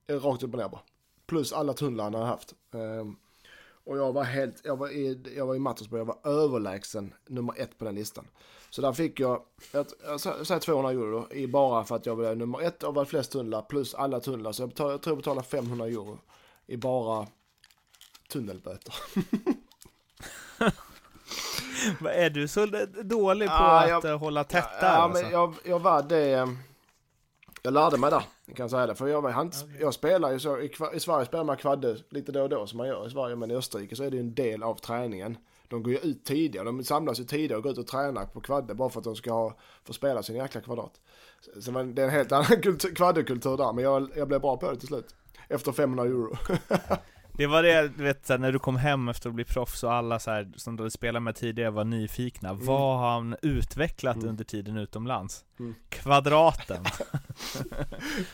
Rakt upp och ner bara. Plus alla tunnlar han hade haft. Ehm, och jag var helt, jag var i, jag var i Mattersburg, jag var överlägsen nummer ett på den listan. Så där fick jag, jag, jag säger 200 euro i bara för att jag var nummer ett av var flest tunnlar plus alla tunnlar. Så jag, betal, jag tror jag betalade 500 euro i bara tunnelböter. <laughs> <laughs> är du så dålig på ah, att jag, eh, hålla tätt där? Ja, alltså? men jag, jag var det. ehm, Jag lärde mig där, kan jag säga det. För jag, var- han, jag spelar ju så, i, i Sverige spelar man kvadde lite då och då som man gör i Sverige. Men i Österrike så är det ju en del av träningen. De går ju ut tidigare, de samlas ju tidigare och går ut och tränar på kvadde bara för att de ska ha, få spela sin jäkla kvadrat. Så, man, det är en helt <laughs> annan kultur, kvaddekultur där, men jag, jag blev bra på det till slut. Efter 500 euro. <laughs> Det var det, du vet, när du kom hem efter att bli proffs och alla så här, som du spelade med tidigare var nyfikna. Vad har han utvecklat Mm. under tiden utomlands? Mm. Kvadraten.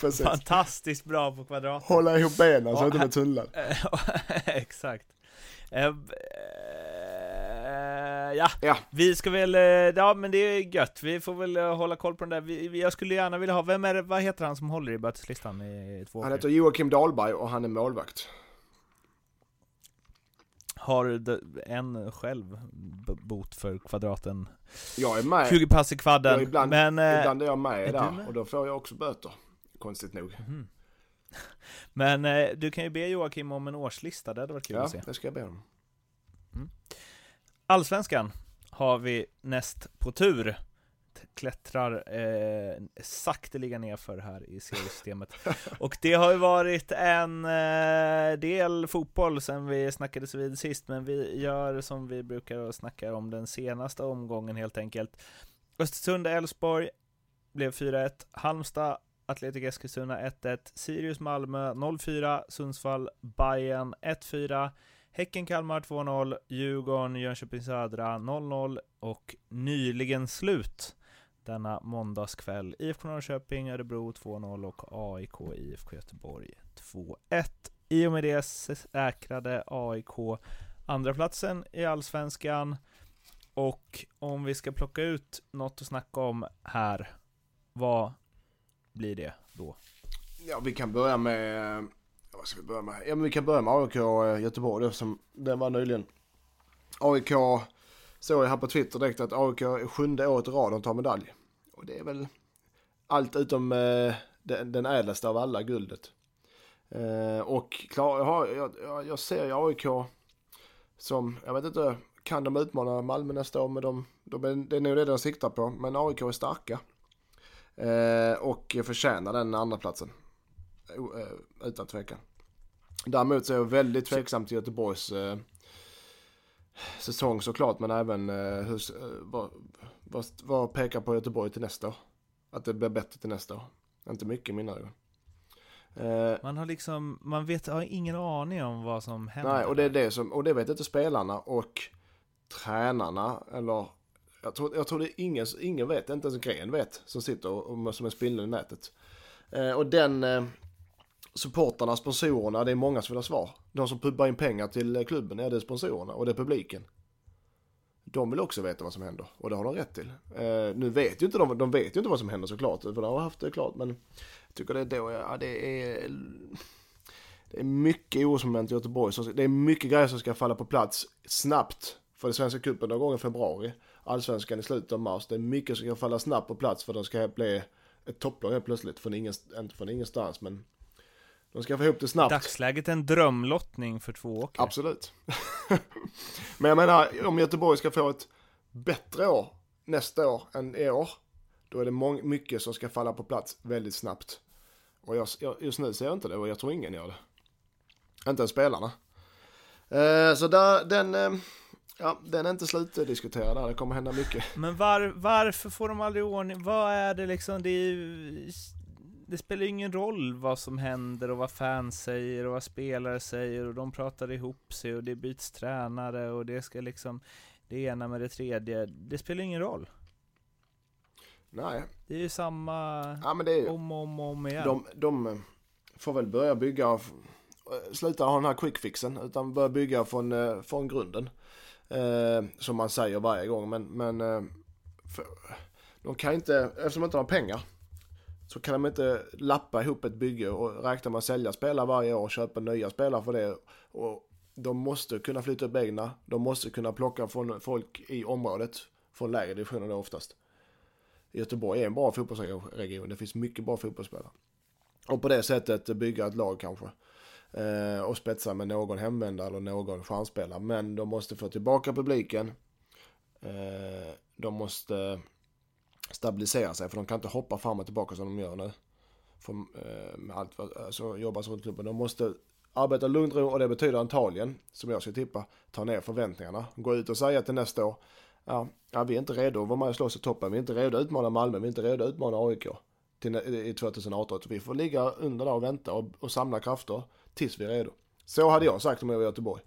<laughs> Fantastiskt bra på kvadraten. Hålla ihop benen så Ja, inte med tunnlar. <laughs> Exakt. Eh, ja, Ja. vi ska väl, eh, ja men det är gött, vi får väl hålla koll på den där. Vi, jag skulle gärna vilja ha, vem är det, vad heter han som håller i böteslistan i två Han år? heter Joakim Dahlberg och han är målvakt. Har en själv bot för kvadraten? Jag är med. 20 pass i kvadden, Ja, ibland, men... eh, ibland är jag med är där med? och då får jag också böter. Konstigt nog. mhm. <laughs> Men eh, du kan ju be Joakim om en årslista, det hade varit kul Ja, att se. det ska jag be om. Allsvenskan har vi näst på tur. Klättrar eh, sakteliga nerför här i seriesystemet. <laughs> Och det har ju varit en eh, del fotboll sen vi snackades vid sist, men vi gör som vi brukar och snackar om den senaste omgången helt enkelt. Östersund-Elfsborg blev 4-1. Halmstad Atletic Eskilstuna 1-1, Sirius Malmö 0-4, Sundsvall Bayern 1-4, Häcken Kalmar 2-0, Djurgården Jönköping Södra 0-0 och nyligen slut denna måndagskväll. IFK Norrköping Örebro 2-0 och AIK IFK Göteborg 2-1. I och med det säkrade AIK andra platsen i Allsvenskan och om vi ska plocka ut något att snacka om här, vad blir det då? Ja, vi kan börja med... Vad ska vi börja med? Ja, men vi kan börja med AIK eh, Göteborg eftersom den var nyligen. AIK såg jag här på Twitter direkt att AIK är sjunde året i rad de tar medalj. Och det är väl allt utom eh, den, den ädlaste av alla, guldet. Eh, och klar, jag, har, jag, jag, jag ser ju AIK som, jag vet inte, kan de utmana Malmö nästa år? Men de, de är, det är nog det de siktar på. Men AIK är starka. Eh, och förtjänar den andra platsen O- eh, Utan tvekan. Däremot så är jag väldigt tveksam till Göteborgs eh, säsong såklart. Men även eh, hur, eh, vad, vad, vad pekar på Göteborg till nästa år? Att det blir bättre till nästa år. Inte mycket mina ögon. Eh, Man har liksom, man vet, har ingen aning om vad som händer. Nej, och det är det som, och det vet inte spelarna och tränarna eller jag tror, jag tror det är ingen, ingen vet, inte ens Gren vet, som sitter och, och som är spindeln i nätet. Eh, och den eh, supportarna, sponsorerna, det är många som vill ha svar. De som pubbar in pengar till eh, klubben, är det är sponsorerna och det är publiken. De vill också veta vad som händer och det har de rätt till. Eh, nu vet ju inte de, de vet ju inte vad som händer såklart, för de har haft det klart, men jag tycker det är då, ja det är det är mycket orosmoment i Göteborg. Så Det är mycket grejer som ska falla på plats snabbt. För det svenska cupen drar igång i februari. Allsvenskan i slutet av mars. Det är mycket som ska falla snabbt på plats för att de ska bli ett topplag helt plötsligt. Från ingen, inte från ingenstans men de ska få ihop det snabbt. Dagsläget en drömlottning för två åkare. Absolut. <laughs> men jag menar om Göteborg ska få ett bättre år nästa år än i år. Då är det mång- mycket som ska falla på plats väldigt snabbt. Och jag, jag, just nu ser jag inte det och jag tror ingen gör det. Inte ens spelarna. Eh, så där, den, eh, ja, den är inte slutdiskuterad där. Det kommer hända mycket. Men var, varför får de aldrig ordning? Vad är det liksom? Det är ju det spelar ju ingen roll vad som händer och vad fans säger och vad spelare säger och de pratar ihop sig och det byts tränare och det ska liksom det ena med det tredje. Det spelar ingen roll. Nej. Det är ju samma Ja, men det är, om och om, om igen. de, de får väl börja bygga, sluta ha den här quick fixen, utan börja bygga från, eh, från grunden. Eh, som man säger varje gång, men, men eh, för, de kan inte, eftersom de inte har pengar, så kan de inte lappa ihop ett bygge och räkna med att sälja spelare varje år och köpa nya spelare för det. Och de måste kunna flytta upp egna, de måste kunna plocka från folk i området, från lägre divisioner då oftast. Göteborg är en bra fotbollsregion, det finns mycket bra fotbollsspelare. Och på det sättet bygga ett lag kanske. Eh, och spetsa med någon hemvändare eller någon chansspelare. Men de måste få tillbaka publiken. Eh, de måste stabilisera sig för de kan inte hoppa fram och tillbaka som de gör nu. För, eh, med allt vad, alltså, jobbas runt klubben. De måste arbeta lugnt ro och det betyder antagligen, som jag ska tippa, ta ner förväntningarna. Gå ut och säga till nästa år, ja, ja vi är inte redo att vara med och slåss i toppen. Vi är inte redo att utmana Malmö, vi är inte redo att utmana AIK till, i 2018. Så vi får ligga under där och vänta och, och samla krafter tills vi är redo. Så hade jag sagt om jag var i Göteborg.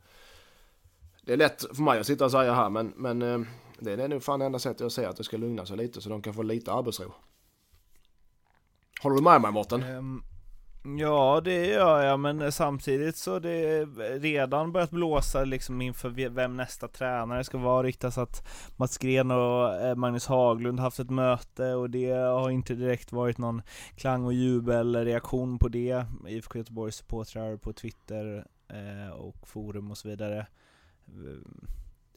Det är lätt för mig att sitta och säga här men, men eh, det är nog fan enda sättet jag ser att det ska lugna sig lite så de kan få lite arbetsro. Håller du med mig Mårten? Um, ja, det gör jag, men samtidigt så det är redan börjat blåsa liksom inför vem nästa tränare ska vara. Riktas att Mats Gren och eh, Magnus Haglund haft ett möte och det har inte direkt varit någon klang och jubelreaktion på det. IFK Göteborgs supportrar på Twitter eh, och forum och så vidare. Ehm,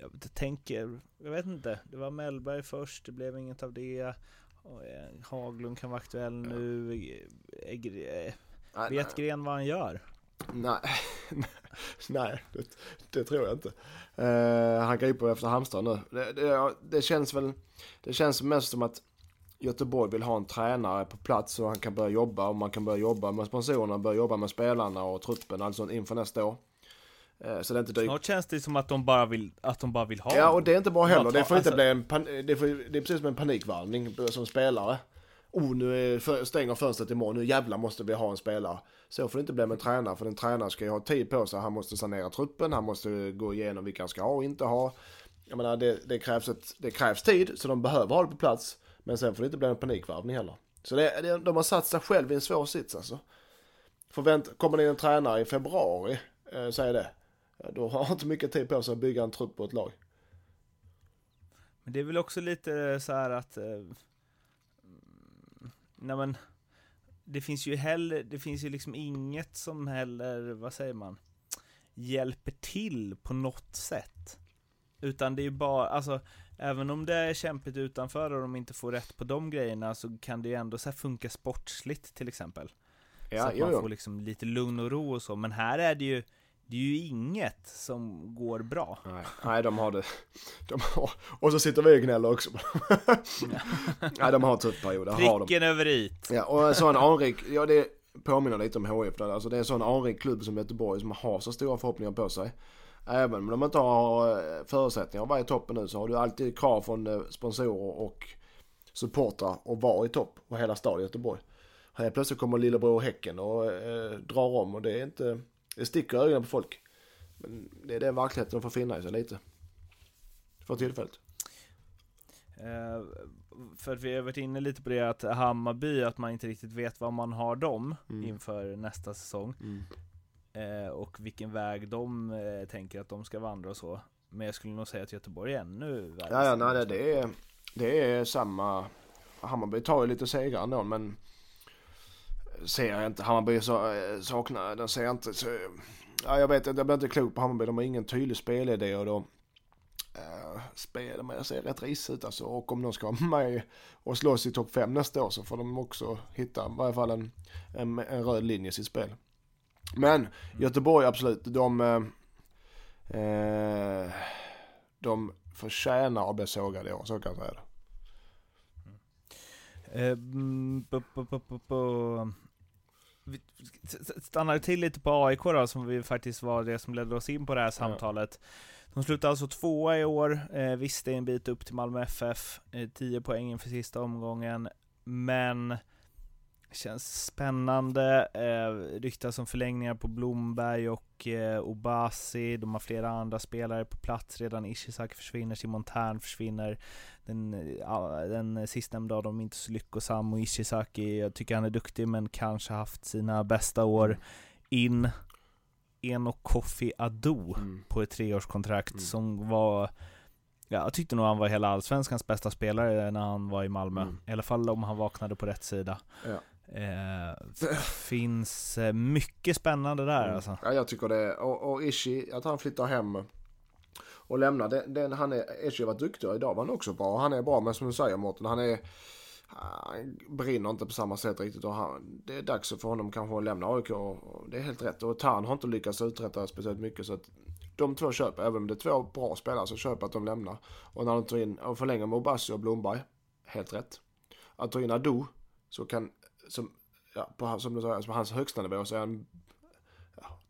jag tänker, jag vet inte, det var Mellberg först, det blev inget av det. Haglund kan vara aktuell nu. Vet Gren vad han gör? Nej, <laughs> nej det, det, tror jag inte. Uh, han griper efter Halmstad nu. Det, det, det, känns väl, det känns mest som att Göteborg vill ha en tränare på plats så han kan börja jobba och man kan börja jobba med sponsorerna, börja jobba med spelarna och truppen, alltså inför nästa år. Eh, så det inte dyrt. Snart känns det som att de bara vill, att de bara vill ha Ja, och det är inte bra heller. Det får inte alltså... bli en pan... det, får, det är precis som en panikvarning som spelare. Oh, nu är, stänger fönstret imorgon, nu jävlar måste vi ha en spelare. Så får det inte bli med tränare, för en tränare ska ju ha tid på sig. Han måste sanera truppen, han måste gå igenom vilka han ska ha och inte ha. Jag menar, det, det, krävs ett, det krävs tid, så de behöver ha det på plats. Men sen får det inte bli en panikvarvning heller. Så det, det, de har satt sig själv i en svår sits alltså. Förvänt, kommer det in en tränare i februari, eh, säger det då har han inte mycket tid på sig att bygga en trupp på ett lag. Men det är väl också lite så här att... Eh, nej men, det finns ju heller, det finns ju liksom inget som heller, vad säger man, hjälper till på något sätt. Utan det är ju bara, alltså, även om det är kämpigt utanför och de inte får rätt på de grejerna så kan det ju ändå så funka sportsligt till exempel. Ja, så att man jo, jo. får liksom lite lugn och ro och så, men här är det ju det är ju inget som går bra. Nej, nej de har det. De har, och så sitter vi och gnäller också. <laughs> nej, de har en tuff period. Pricken över it. Ja, och en sån anrik, ja det påminner lite om HIF där. Alltså det är en sån anrik klubb som Göteborg som har så stora förhoppningar på sig. Även om de inte har eh, förutsättningar att vara i toppen nu så har du alltid krav från eh, sponsorer och supportrar att vara i topp på hela staden Göteborg. Här plötsligt kommer lillebror Häcken och eh, drar om och det är inte det sticker i ögonen på folk. Men det är den verkligheten de får finna i sig lite. För tillfället. Uh, för att vi har varit inne lite på det att Hammarby, att man inte riktigt vet vad man har dem mm. inför nästa säsong. Mm. Uh, och vilken väg de uh, tänker att de ska vandra och så. Men jag skulle nog säga att Göteborg är ännu värre. Ja, ja, nej, det är, det är samma. Hammarby tar ju lite segrar ändå, men ser jag inte. Hammarby så, eh, saknar, den ser jag inte. Så, ja, jag vet inte, jag blir inte klok på Hammarby. De har ingen tydlig spelidé och de äh, spelar jag ser rätt risigt ut alltså. Och om de ska vara <laughs> med och slåss i topp 5 nästa år så får de också hitta i varje fall en, en, en röd linje i sitt spel. Men Göteborg absolut, de, eh, eh de förtjänar att bli sågade i år, så kan jag säga det. Mm, vi stannar till lite på AIK då, som vi faktiskt var det som ledde oss in på det här samtalet. De slutade alltså tvåa i år, eh, visst det är en bit upp till Malmö FF, eh, 10 poäng inför sista omgången, men Känns spännande. Eh, ryktas om förlängningar på Blomberg och eh, Obasi. De har flera andra spelare på plats redan. Ishizaki försvinner, Simon Tern försvinner. Den, den sistnämnda av dem är inte så lyckosam och Ishizaki, jag tycker han är duktig men kanske haft sina bästa år in. Eno Kofi Ado Mm. på ett treårskontrakt Mm. som var Ja, jag tyckte nog han var hela allsvenskans bästa spelare när han var i Malmö. Mm. I alla fall om han vaknade på rätt sida. Ja. Eh, finns eh, mycket spännande där Mm. alltså. Ja, jag tycker det. Och, och Ishi, att han flyttar hem och lämnar. Den, den, han är, Ishi har varit duktig idag var han också bra. Han är bra, men som du säger Mårten, han är... Han brinner inte på samma sätt riktigt och han, det är dags för honom kanske att lämna AIK. Och det är helt rätt. Och Tarn har inte lyckats uträtta speciellt mycket så att de två köper, även om det är två bra spelare så köper att de lämnar. Och när de tar in och förlänger med Obasi och Blomberg, helt rätt. Att ta in Ado, så kan, som, ja, på, som du som alltså hans högsta nivå så är han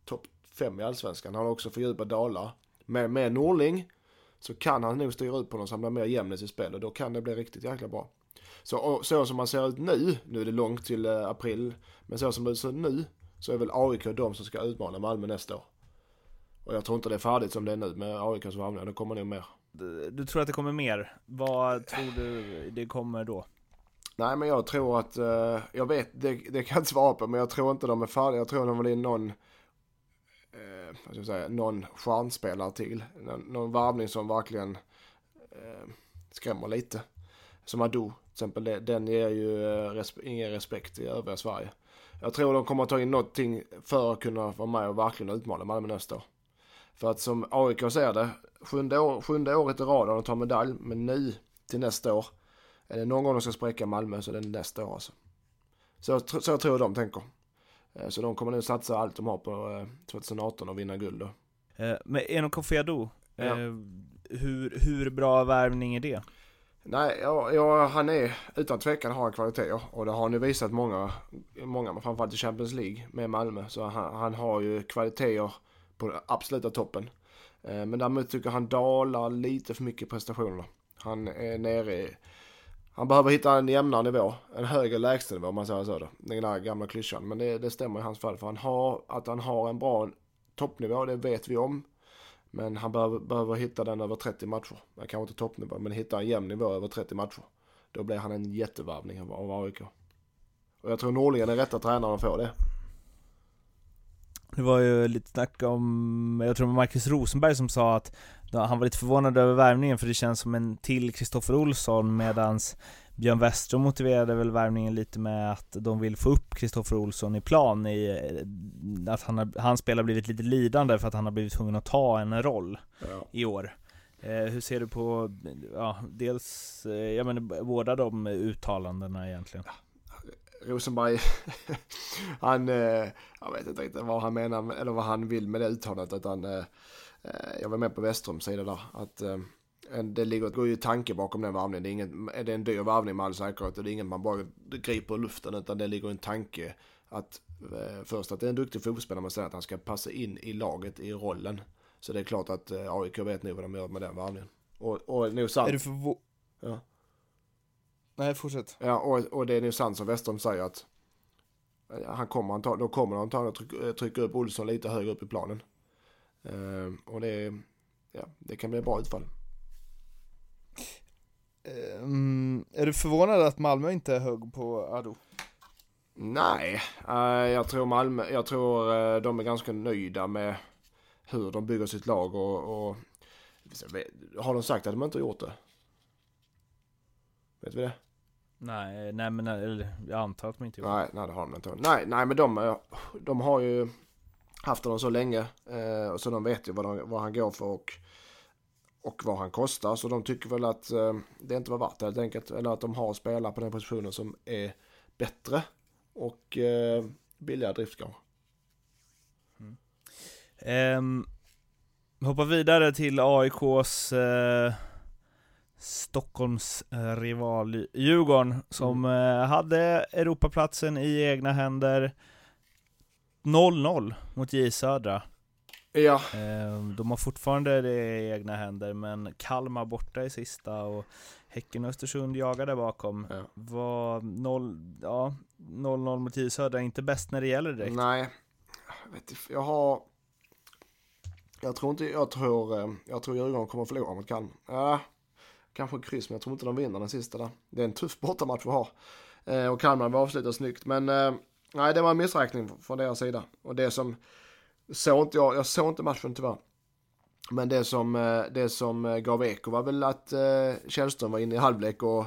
topp fem i allsvenskan. Han har också fördjupat dalar. Med, med Norling så kan han nog styra ut på någon så han blir mer jämn i sitt spel och då kan det bli riktigt jäkla bra. Så, och, så som man ser ut nu, nu är det långt till eh, april, men så som det ser ut nu så är väl AIK de som ska utmana Malmö nästa år. Och jag tror inte det är färdigt som det är nu med AIKs värvningar, det kommer nog mer. Du, du tror att det kommer mer? Vad tror du det kommer då? Nej men jag tror att, eh, jag vet, det, det kan jag inte svara på men jag tror inte de är färdiga. Jag tror de vill in någon, eh, vad ska jag säga, någon stjärnspelare till. Någon, någon varvning som verkligen eh, skrämmer lite. Som Ado till exempel, den ger ju eh, resp- ingen respekt i övriga Sverige. Jag tror de kommer att ta in någonting för att kunna vara med och verkligen utmana Malmö nästa år. För att som AIK ser det, sjunde, år, sjunde året i rad har de tagit medalj, men nu till nästa år är det någon gång de ska spräcka Malmö så är det nästa år alltså. Så, så, så tror jag de tänker. Eh, Så de kommer nu satsa allt de har på eh, 2018 och vinna guld då. Eh, med Eno Kofi Ado, Ja. eh, hur, hur bra värvning är det? Nej, ja, ja, han är utan tvekan har han kvaliteter och det har han ju visat många, många men framförallt i Champions League med Malmö. Så han, han har ju kvaliteter på den absoluta toppen. Eh, Men däremot tycker jag han dalar lite för mycket i prestationerna. Han är nere i, han behöver hitta en jämnare nivå, en högre lägstanivå om man säger så då. Den där gamla klyschan. Men det, det stämmer i hans fall för han har, att han har en bra toppnivå, det vet vi om. Men han behöver, behöver hitta den över 30 matcher. Han kanske inte toppnivå, men hitta en jämn nivå över 30 matcher. Då blir han en jättevärvning av- AIK. Och jag tror Norling är den rätta tränaren att få det. Det var ju lite snack om, jag tror Marcus Rosenberg som sa att han var lite förvånad över värvningen för det känns som en till Kristoffer Olsson medans Björn Westrom motiverade väl värvningen lite med att de vill få upp Kristoffer Olsson i plan i eh, att han har, hans spel har blivit lite lidande för att han har blivit tvungen att ta en roll Ja. i år. Eh, hur ser du på, ja, dels, eh, jag menar båda de uttalandena egentligen? Rosenberg, <laughs> han, eh, jag vet inte riktigt vad han menar eller vad han vill med det uttalandet utan eh, eh, jag var med på Westroms sida där. Att det ligger, går ju tanke bakom den varvningen. Det är, ingen, det är en dyr varvning med all säkerhet och det är inget man bara griper ur luften utan det ligger en tanke att först att det är en duktig fotbollsspelare men sen att han ska passa in i laget i rollen. Så det är klart att AIK vet nog vad de gör med den varvningen. Och, och nog sant. Är du förvå... Ja. Nej, fortsätt. Ja, och, och det är nu sant som Westholm säger att eh, han kommer antagligen, då kommer han antagligen att trycka, trycka upp Olsson lite högre upp i planen. Eh, och det, ja, det kan bli ett bra utfall. Mm, är du förvånad att Malmö inte högg på Ado? Nej, eh, jag tror Malmö, jag tror eh, de är ganska nöjda med hur de bygger sitt lag och, och har de sagt att de inte har gjort det? Vet vi det? Nej, nej men eller, jag antar att de inte gjorde Nej, nej det har de inte. Nej, nej men de, eh, de har ju haft honom så länge. Eh, så de vet ju vad, de, vad han går för och, och vad han kostar. Så de tycker väl att eh, det inte var värt det helt enkelt. Eller att de har spelare på den positionen som är bättre och eh, billigare driftgång. Ehm, hoppa vidare till AIKs eh, Stockholms rival Djurgården som eh, hade Europaplatsen i egna händer 0-0 mot J Södra. Ja, Ehm, de har fortfarande det i egna händer men Kalmar borta i sista och Häcken och Östersund jagar där bakom. Ja. Var noll, ja, 0-0 mot J Södra inte bäst när det gäller direkt. Nej, jag vet inte, jag har... Jag tror inte, jag tror, eh, jag tror Djurgården kommer att förlora mot Kalmar. Ja, kanske kryss, men jag tror inte de vinner den sista där. Det är en tuff bortamatch vi har. Eh, och Kalmar var avslutat snyggt, men eh, nej, det var en missräkning från deras sida. Och det som, såg inte jag, jag såg inte matchen tyvärr. Men det som, eh, det som eh, gav eko var väl att eh, Källström var inne i halvlek och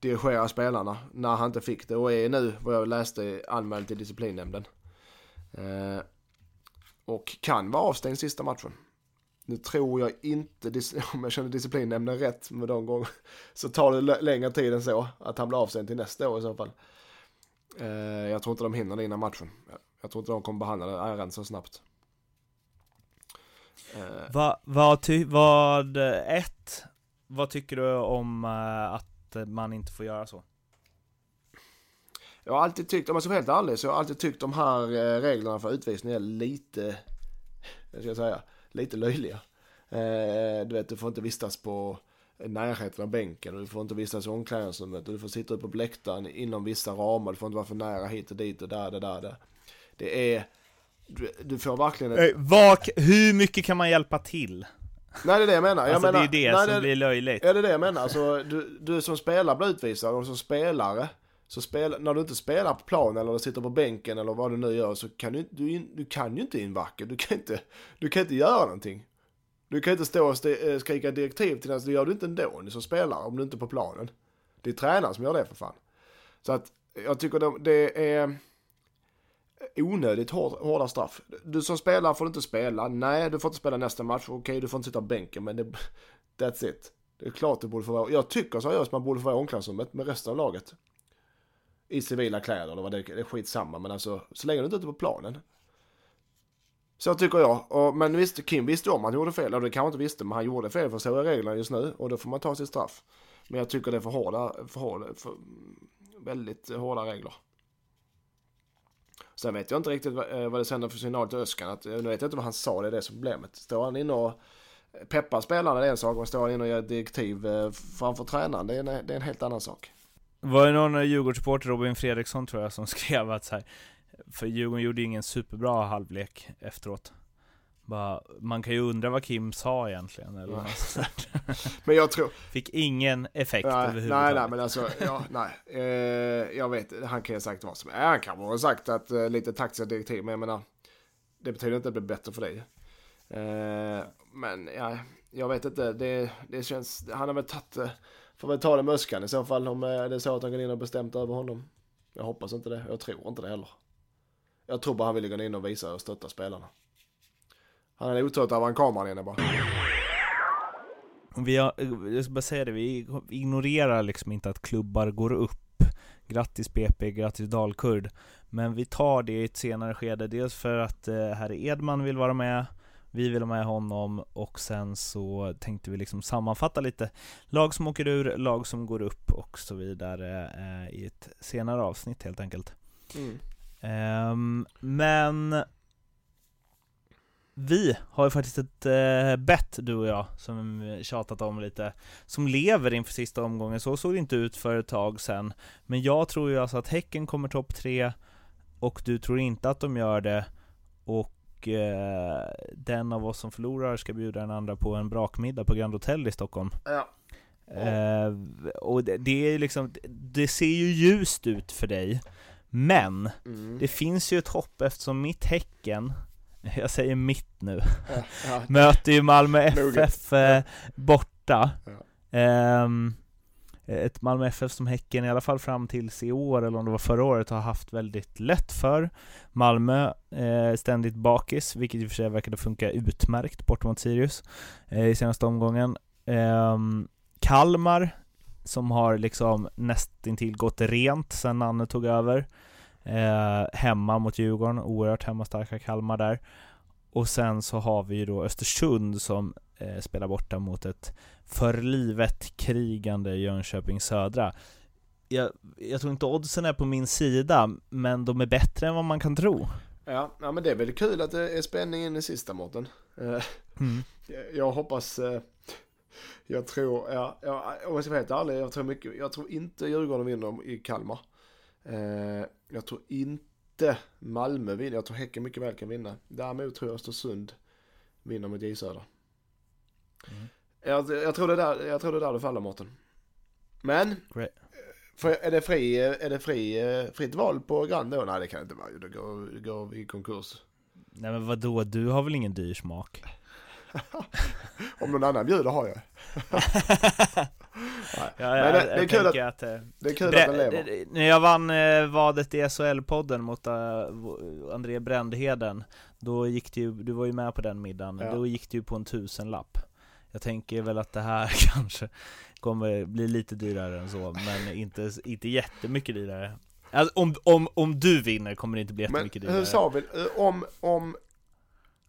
dirigerade spelarna när han inte fick det och är nu, vad jag läste, anmäld till disciplinnämnden. Eh, och kan vara avstängd sista matchen. Nu tror jag inte, <laughs> om jag känner disciplinnämnden rätt med de gånger, <laughs> så tar det längre tid än så att han blir avstängd till nästa år i så fall. Eh, jag tror inte de hinner det innan matchen. Jag- tror inte de kommer behandla det ärendet så snabbt. Eh, Va, vad, ty, vad, eh, ett, vad tycker du om att man inte får göra så? Jag har alltid tyckt, om jag ska vara helt ärlig, så har jag alltid tyckt de här reglerna för utvisning är lite, <laughs> jag ska säga, lite löjliga. Eh, du vet, du får inte vistas på närheten av bänken och du får inte vistas i omklädningsrummet och du får sitta uppe på läktaren inom vissa ramar. Du får inte vara för nära hit och dit och där, där, där. där. Det är, du, du får verkligen ett, Eh, vad, hur mycket kan man hjälpa till? Nej det är det jag menar. Jag Alltså menar det är ju det nej, som blir löjligt. Ja det är det jag menar. Alltså, du, du som spelare blir utvisad och som spelare, så spel, när du inte spelar på plan eller sitter på bänken eller vad du nu gör så kan du, du, du kan ju inte invacka. Du kan inte, du kan inte göra någonting. Du kan inte stå och st- eh, skrika direktiv till den, så det gör du inte ändå som spelare om du inte är på planen. Det är tränaren som gör det för fan. Så att jag tycker de, det är onödigt hård, hårda straff. Du som spelare får inte spela. Nej, du får inte spela nästa match. Okej, du får inte sitta på bänken, men det, that's it. Det är klart du borde få vara. Jag tycker seriöst man borde få vara i omklädningsrummet med resten av laget. I civila kläder eller vad det. Det är skitsamma, men alltså så länge du inte är ute på planen. Så tycker jag. Och, men visst, Kim visste om att han gjorde fel. eller det kanske inte visste, men han gjorde fel för så är reglerna just nu. Och då får man ta sitt straff. Men jag tycker det är för hårda, för hårda, för, väldigt hårda regler. Sen vet jag inte riktigt vad, eh, vad det sänder för signal till Öskan. Att, eh, nu vet jag inte vad han sa, det är det som är problemet. Står han inne och peppar spelarna det är en sak, men står han inne och ger direktiv eh, framför tränaren det är, en, det är en helt annan sak. Var det någon Djurgårdssupporter, Robin Fredriksson tror jag, som <laughs> skrev att så här, för Djurgården gjorde ingen superbra halvlek efteråt. Bara, man kan ju undra vad Kim sa egentligen, eller Nej. något sånt. Men jag tror... Fick ingen effekt Nej, nej, överhuvudtaget. nej, men alltså, ja, nej. Eh, jag vet, han kan ju ha sagt vad som är. Han kan ha sagt att eh, lite taktiska direktiv, men jag menar, det betyder inte att det blir bättre för dig. Eh, men ja, jag vet inte, det, det känns, han har väl tagit, eh, får väl ta det med Öskan i så fall om eh, det är så att han går in och bestämt över honom. Jag hoppas inte det, jag tror inte det heller. Jag tror bara han vill gå in och visa och stötta spelarna. Han är otrött av en kameran inne bara. Vi har, jag ska bara säga det, vi ignorerar liksom inte att klubbar går upp. Grattis BP, grattis Dalkurd. Men vi tar det i ett senare skede, dels för att eh, herr Edman vill vara med, vi vill ha med honom och sen så tänkte vi liksom sammanfatta lite lag som åker ur, lag som går upp och så vidare eh, i ett senare avsnitt helt enkelt. Mm. Ehm, men vi har ju faktiskt ett uh, bett du och jag, som tjatat om lite, som lever inför sista omgången. Så såg det inte ut för ett tag sedan. Men jag tror ju alltså att Häcken kommer topp tre, och du tror inte att de gör det. Och eh, den av oss som förlorar ska bjuda den andra på en brakmiddag på Grand Hotel i Stockholm. Ja. Eh, och det, det är liksom, det ser ju ljust ut för dig. Men Mm. det finns ju ett hopp eftersom mitt Häcken, <laughs> jag säger mitt nu, Ja, ja. <laughs> möter ju Malmö. FF eh, borta. Ja. Ehm, Eh, ett Malmö FF som Häcken i alla fall fram tills i år, eller om det var förra året, har haft väldigt lätt för. Malmö eh, ständigt bakis, vilket i och för sig verkade funka utmärkt bort mot Sirius eh, i senaste omgången. Eh, Kalmar, som har liksom nästintill gått rent sen Nanne tog över. Eh, hemma mot Djurgården, oerhört hemmastarka Kalmar där. Och sen så har vi ju då Östersund som eh, spelar borta mot ett för livet krigande Jönköping Södra. Jag, jag tror inte oddsen är på min sida, men de är bättre än vad man kan tro. Ja, ja, men det är väl kul att det är spänning in i sista Mårten. Eh, jag- Jag hoppas, eh, jag tror, ja, ja, om jag ska vara helt ärlig, jag tror, mycket, jag tror inte Djurgården vinner i Kalmar. Eh, jag tror inte Malmö vinner. Jag tror Häcken mycket väl kan vinna. Däremot tror jag Östersund vinner mot J Södra. Mm. Jag, jag, tror det är där, jag tror det är där det faller Mårten. Men, Great. för, är det, fri, är det fri, eh, fritt val på Grand då? Nej det kan det inte vara. Det går, det går i konkurs. Nej men vadå, du har väl ingen dyr smak? <laughs> Om någon annan bjuder har jag. <laughs> Ja, Men det- är kul att... eh, Det är kul Bre- att den lever. eh, när jag vann eh, vadet i SHL-podden mot uh, André Brändheden Då gick det ju, du var ju med på den middagen, Ja. då gick det ju på en tusenlapp Jag tänker väl att det här <laughs> kanske kommer bli lite dyrare än så, men inte, inte jättemycket dyrare alltså, om, om, om du vinner kommer det inte bli Men jättemycket hur dyrare sa vi? Eh, Om, om,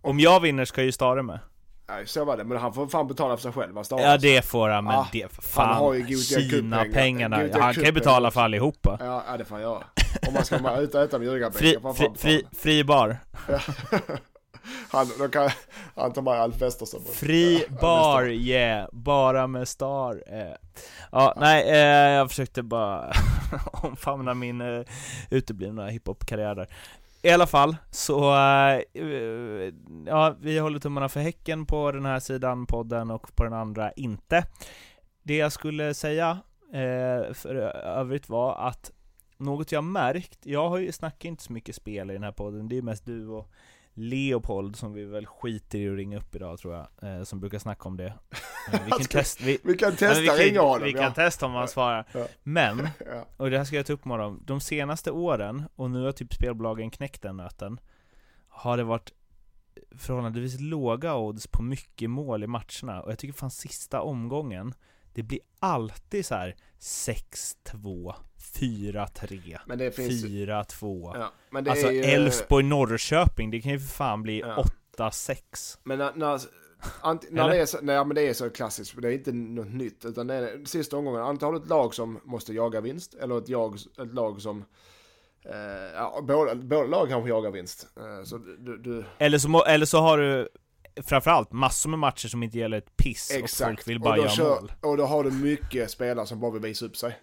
Om jag vinner ska ju Stare med nej så var det. Men han får fan betala för sig själv. va, Staras? Ja det får han, men Ah, det, han har ju fan. Kina-pengarna, Gothia han kan ju betala för allihopa Ja, ja det får han göra. Om man ska ute och äta Fri, får han fri, fan fri, betala. fri bar <laughs> Han, då kan, han tar med Alf Westerson. Fri bar, yeah, bara med star eh. Ja, nej, eh, jag försökte bara <laughs> omfamna min eh, uteblivna hiphop-karriär där I alla fall, så eh, ja, vi håller tummarna för Häcken på den här sidan podden och på den andra inte Det jag skulle säga eh, för övrigt var att något jag märkt, jag har ju snackat inte så mycket spel i den här podden, det är mest du och Leopold som vi väl skiter i att ringa upp idag tror jag, eh, som brukar snacka om det. Eh, <laughs> vi kan testa, vi, Vi kan testa vi kan, ringa honom. Vi kan ja. testa om han svarar. Ja. Men, <laughs> och det här ska jag ta upp med dem, de senaste åren, och nu har typ spelbolagen knäckt den nöten, har det varit förhållandevis låga odds på mycket mål i matcherna. Och jag tycker fan sista omgången, det blir alltid så här 6-2, 4-3, Men det finns 4-2. Ja, men det Alltså Elfsborg-Norrköping, det kan ju för fan bli Ja. 8-6. Men när, när, när det är så, nej men det är så klassiskt, det är inte något nytt. Utan det är sista omgången, antingen har du ett lag som måste jaga vinst, eller ett, jag, ett lag som, eh, ja, båda, båda lag kanske jagar vinst. Eh, så du, du, Eller så, må- eller så har du framförallt massor med matcher som inte gäller ett piss och exakt. folk vill bara och, göra kör, mål. och då har du mycket spelare som bara vill visa upp sig.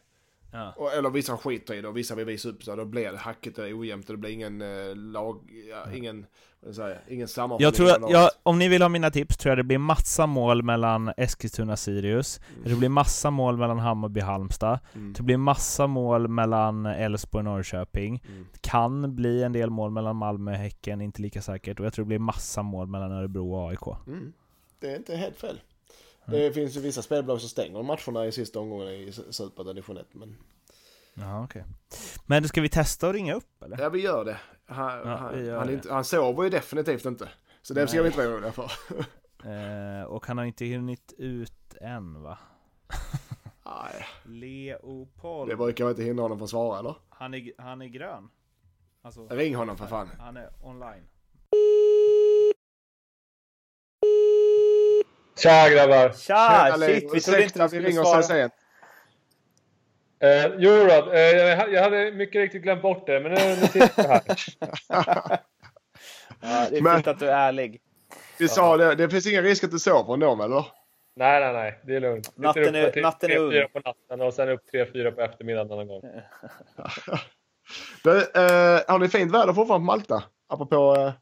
Ja. Och, eller vissa skiter i det och vissa vill visa upp sig. Då blir det hackigt och ojämnt och det blir ingen eh, lag, ja, ingen, vad säger jag, ingen sammanhållning. Jag tror att, jag, om ni vill ha mina tips tror jag det blir massa mål mellan Eskilstuna-Sirius, det blir massa mål mellan Hammarby-Halmstad, Mm. det blir massa mål mellan Elfsborg-Norrköping, Mm. kan bli en del mål mellan Malmö-Häcken, inte lika säkert, och jag tror det blir massa mål mellan Örebro och AIK. Mm. Det är inte helt fel. Det finns ju vissa spelbolag som stänger matcherna i sista omgången i Superdivision 1. Men Jaha, okej. Men ska vi testa att ringa upp eller? ja, vi gör det. Han, Ja, han, vi gör han, det. inte, han sover ju definitivt inte. Så det ska vi inte vara oroliga för. <laughs> Eh, och han har inte hunnit ut än va? <laughs> Nej, Leopold. det brukar inte hindra honom från att svara eller? Han är, han är grön. Alltså, Ring honom för fan. han är online. Tja grabbar! Tja! Tjena, shit, vi trodde inte du skulle svara. Eh, jo då, eh, jag ha- jag hade mycket riktigt glömt bort det, men nu, nu sitter jag här. <laughs> Ja, det är Men- fint att du är ärlig. Vi sa det, det finns ingen risk att du sover ändå eller? Nej, nej, nej. Det är lugnt. Natten är- till natten är 3-4 ung. på natten och sen upp 3-4 på eftermiddagen någon gång. <laughs> Du, eh, har ni fint väder fortfarande på Malta? Apropå eh,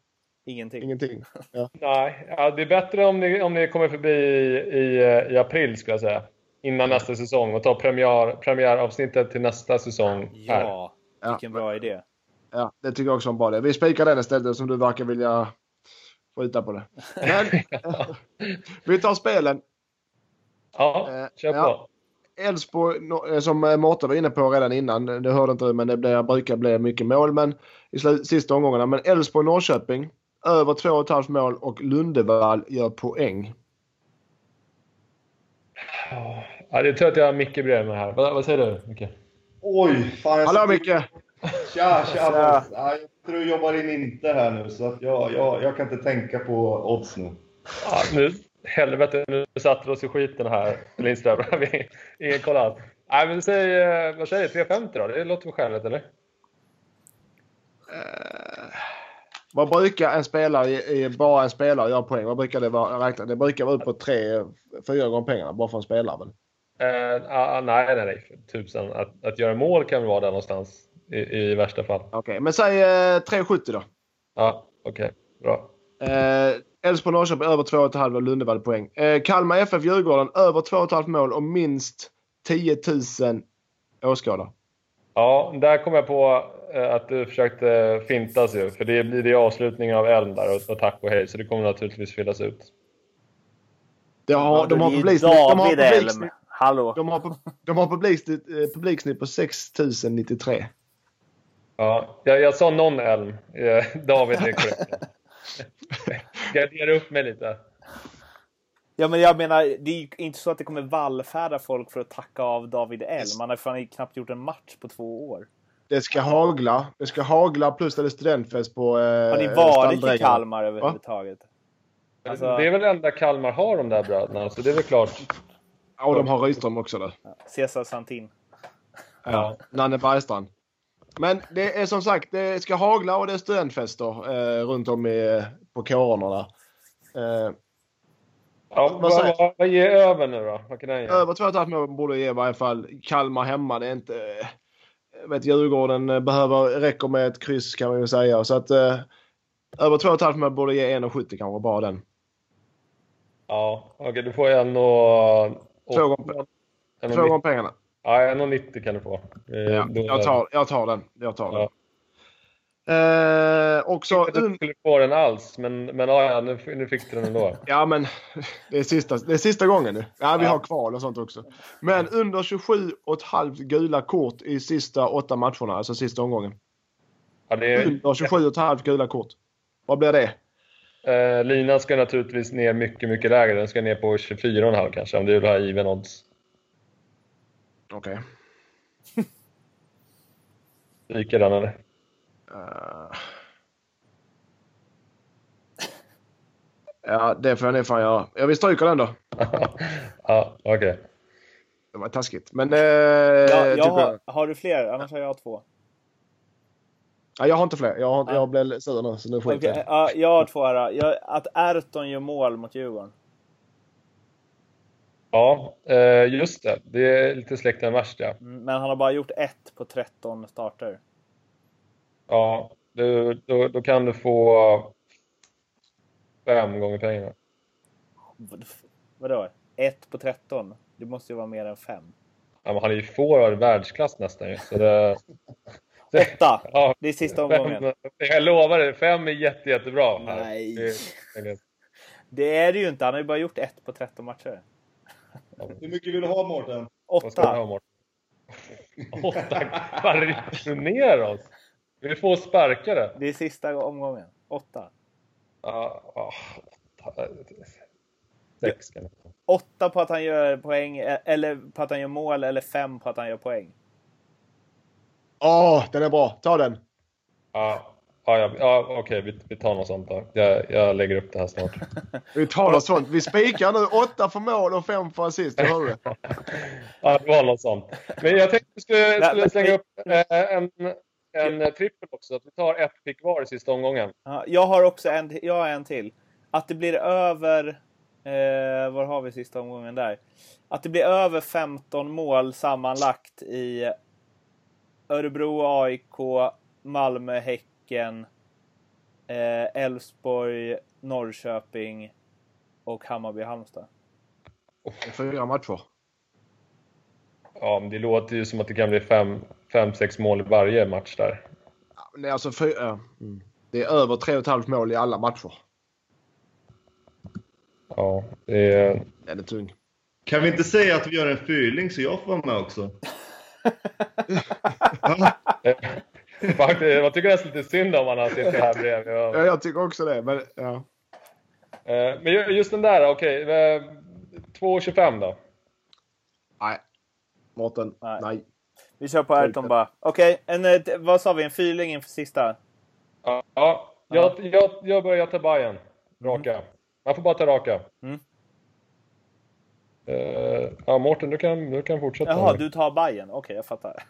Ingenting. ingenting. <laughs> Ja. Nej, ja, det är bättre om ni, om ni kommer förbi i, i, i april skulle jag säga. Innan nästa säsong och tar premiär, premiäravsnittet till nästa säsong här. Ja, vilken bra idé. ja, det tycker jag också en bra idé. Vi spikar den istället som du verkar vilja skjuta på det. Men <laughs> <laughs> vi tar spelen. Ja, Eh, kör ja. på. Elfsborg, eh, som eh, Mårten var inne på redan innan, det hörde inte du, men det brukar bli mycket mål men i sista omgångarna. Men Elfsborg-Norrköping, över 2,5 mål och Lundevall gör poäng. Ja, det tror jag att jag har Micke bredvid mig här. Vad, vad säger du, Micke? Oj! Fan, jag Hallå Micke! Tja, tja! Tja. Ja, jag tror du jobbar in inte här nu, så att jag, jag, jag kan inte tänka på odds nu. Ja, nu, helvete, nu satte du oss i skiten här, Lindström. <laughs> Vi- Ingen koll alls. Nej, men säg, eh, vad säger du? 350 då? Det låter väl skäligt, eller? Vad brukar en spelare, bara en spelare göra poäng? Vad brukar det vara? Räkna? Det brukar vara upp på tre, fyra gånger pengarna bara för en spelare väl? Eh, ah, nej, nej, nej. Tusen. Att, att göra mål kan väl vara där någonstans i, i värsta fall. Okej, men säg eh, 3,70 då. Ja, okej. Bra. Eh, Elfsborg Norrköping över 2,5 och Lundevall poäng. Eh, Kalmar FF Djurgården över 2,5 mål och minst 10 000 åskådare. Ja, där kom jag på att du försökte fintas ju. För det blir det avslutningen av Elm där och, och tack och hej. Så det kommer naturligtvis fyllas ut. Det har, Ja, de, har publiksnitt, de, har publiksnitt, Hallå. de har, de har publiksnitt, eh, publiksnitt på 6 093. Ja, jag, jag sa någon Elm. Eh, David är korrekt. <laughs> Gardera upp mig lite. Ja, men jag menar, det är ju inte så att det kommer vallfärda folk för att tacka av David Elm. Han har fan knappt gjort en match på två år. Det ska hagla. Det ska hagla plus det är studentfest på eh, Har ni varit i. Kalmar överhuvudtaget? Alltså- Det är väl enda Kalmar har de där bröderna, så det är väl klart. Ja, och de har Rydström också där. Cesar Santin. Ja. Nanne Bergstrand. Men det är som sagt, det ska hagla och det är studentfester eh, runt om i, på kårerna där. Eh, Ja, Vad vad, säger- vad, vad ger över nu då? Vad kan den ge? över 2,5 mål borde ge i varje fall. Kalmar hemma, det är inte... eh, Jag vet, Djurgården eh, behöver, räcker med ett kryss kan man ju säga. Så att eh, över 2,5 mål borde ge 1,70 kanske, bara den. Ja, okej, du får en och... Två gånger- Två gånger pengarna. Ja, en och 90 kan du få. Eh, Ja, jag, tar, jag tar den. Jag tar den. Ja. Eh, också... Jag trodde du skulle få den alls, men, men ja, ja, nu, nu fick du den ändå. <laughs> Ja, men det är sista, det är sista gången nu. Ja, vi Ja. har kval och sånt också. Men under 27,5 gula kort i sista åtta matcherna, alltså sista omgången. Ja, det är, Under 27,5 gula kort. Vad blir det? eh, linan ska naturligtvis ner mycket, mycket lägre. Den ska ner på 24,5 kanske, om du vill ha even odds. Okej. Stryker den eller? Eh. Ja, det får jag nog fan göra. Jag vill stryka den då. <laughs> ja, okej. Det var taskigt. Men... Eh, Ja, jag typ, har, har du fler? Annars har jag två. ja, jag har inte fler. Jag, har, jag blev sur nu, så nu skiter jag i det. ja, jag har två här. Jag, att Erton gör mål mot Djurgården. Ja, eh, just det. Det är lite släkten värst ja. Mm, Men han har bara gjort ett på 13 starter. Ja, du, då, då kan du få fem gånger pengarna. Vad- Vadå? Ett på 13? Det måste ju vara mer än fem. Ja, men han är ju forward världsklass nästan ju. Så det, <laughs> Åtta! ja, Det är sista omgången. fem, jag lovar dig, fem är jätte, jättebra. Nej. Det, det, Det är det ju inte. Han har ju bara gjort ett på 13 matcher. Hur mycket vill du ha Mårten? Åtta! Åtta? Vad rycker du ner oss? Vi får sparkare. Det är sista omgången. Åtta. Ja, ja, åtta. Sex kan jag få. Åtta på att han gör poäng, eh, eller på att han gör mål, eller fem på att han gör poäng. Åh, den är bra. Ta den. Ja, ja, ja, ja okej, vi, vi tar något sånt då. Jag, jag lägger upp det här snart. <laughs> Vi tar något sånt. Vi spikar nu. Åtta för mål och fem för assist. Jag hör det. Ja, det var något sånt. Men jag tänkte att vi skulle, skulle slänga upp eh, en, en eh, trippel också. Att vi tar ett pick var i sista omgången. Ja, jag har också en, jag har en till. Att det blir över... Eh, var har vi sista omgången där? Att det blir över 15 mål sammanlagt i Örebro, AIK, Malmö, Häcken, eh, Elfsborg, Norrköping och Hammarby, Halmstad. Fyra matcher. Ja, men det låter ju som att det kan bli fem, fem sex mål i varje match där. Nej, alltså fyra, ja. mm. Det är över tre och ett halvt mål i alla matcher. Ja, det är... Den är tung. Kan vi inte säga att vi gör en fyrling så jag får vara med också? <laughs> Faktiskt, jag tycker nästan lite synd om han har sitter här bredvid. Ja, Ja. jag tycker också det. Men, ja. Eh, Men ju- just den där, okej. eh, 2,25 då? Nej. Mårten, Nej. nej. Vi kör på Ayrton bara. Okej, en, eh, vad sa vi? En fyrling inför sista? Ja, ja jag, jag, jag börjar ta Bajen. Raka. Man får bara ta raka. Mm. Eh, ja, Mårten, du kan, du kan fortsätta. Jaha, du tar Bajen. Okej, jag fattar.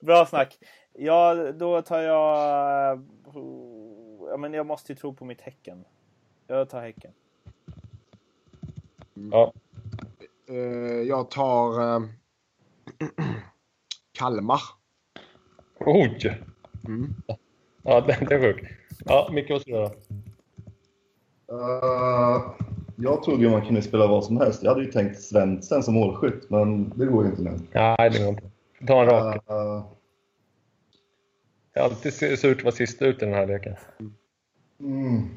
<laughs> Bra snack. Ja, då tar jag... Ja, men jag måste ju tro på mitt Häcken. Jag tar Häcken. Ja. Eh, jag tar... eh, <clears throat> Kalmar. Oj! Mm. Ja, den är sjuk. Ja, Micke, vad ska du göra? Eh, jag trodde ju man kunde spela vad som helst. Jag hade ju tänkt Svensson som målskytt, men det går ju inte nu. Nej, det går inte. Ta en rak. Eh, Det är alltid surt att vara sist ut i den här leken. mm,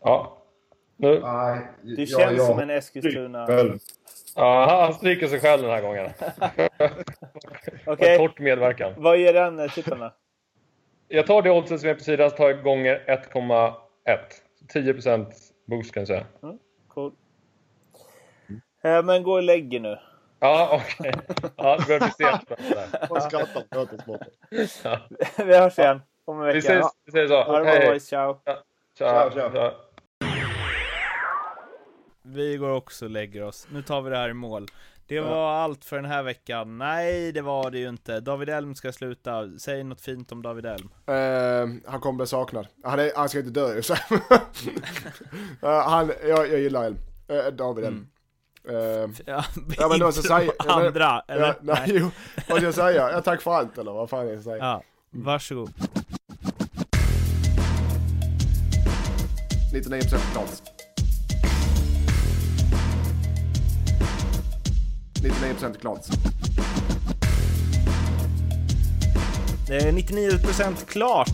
Ja. Nu. nej, Du känns jag- som en Eskilstuna... Ja, han stryker sig själv den här gången. <laughs> Okej, Kort medverkan. vad ger den eh, tittarna? Jag tar det oddset som är på sidan, så tar jag gånger 1,1. 10% boost kan jag säga. Cool. Eh, Men gå och lägg nu. Ja, okej. Ja, det börjar bli sent. Ja. Vi hörs igen om en Vi vecka. ses, vi ses så. Ha det Hej, bra boys, ciao. Ciao, Ciao, ciao. Vi går också och lägger oss. Nu tar vi det här i mål. Det var allt för den här veckan. Nej, det var det ju inte. David Elm ska sluta. Säg något fint om David Elm. Eh, han kommer bli saknad. Han, är, han ska inte dö ju. <laughs> så. Eh, han, jag, jag gillar Elm. Eh, David Elm. Eh, Ja, <laughs> Ja, men då så inte säger- de andra, eller? ja, nej, jo, vad ska jag säga? Ja, tack för allt eller vad fan jag säger? Ja, varsågod. 99% klart. 99% klart. Det är 99% klart.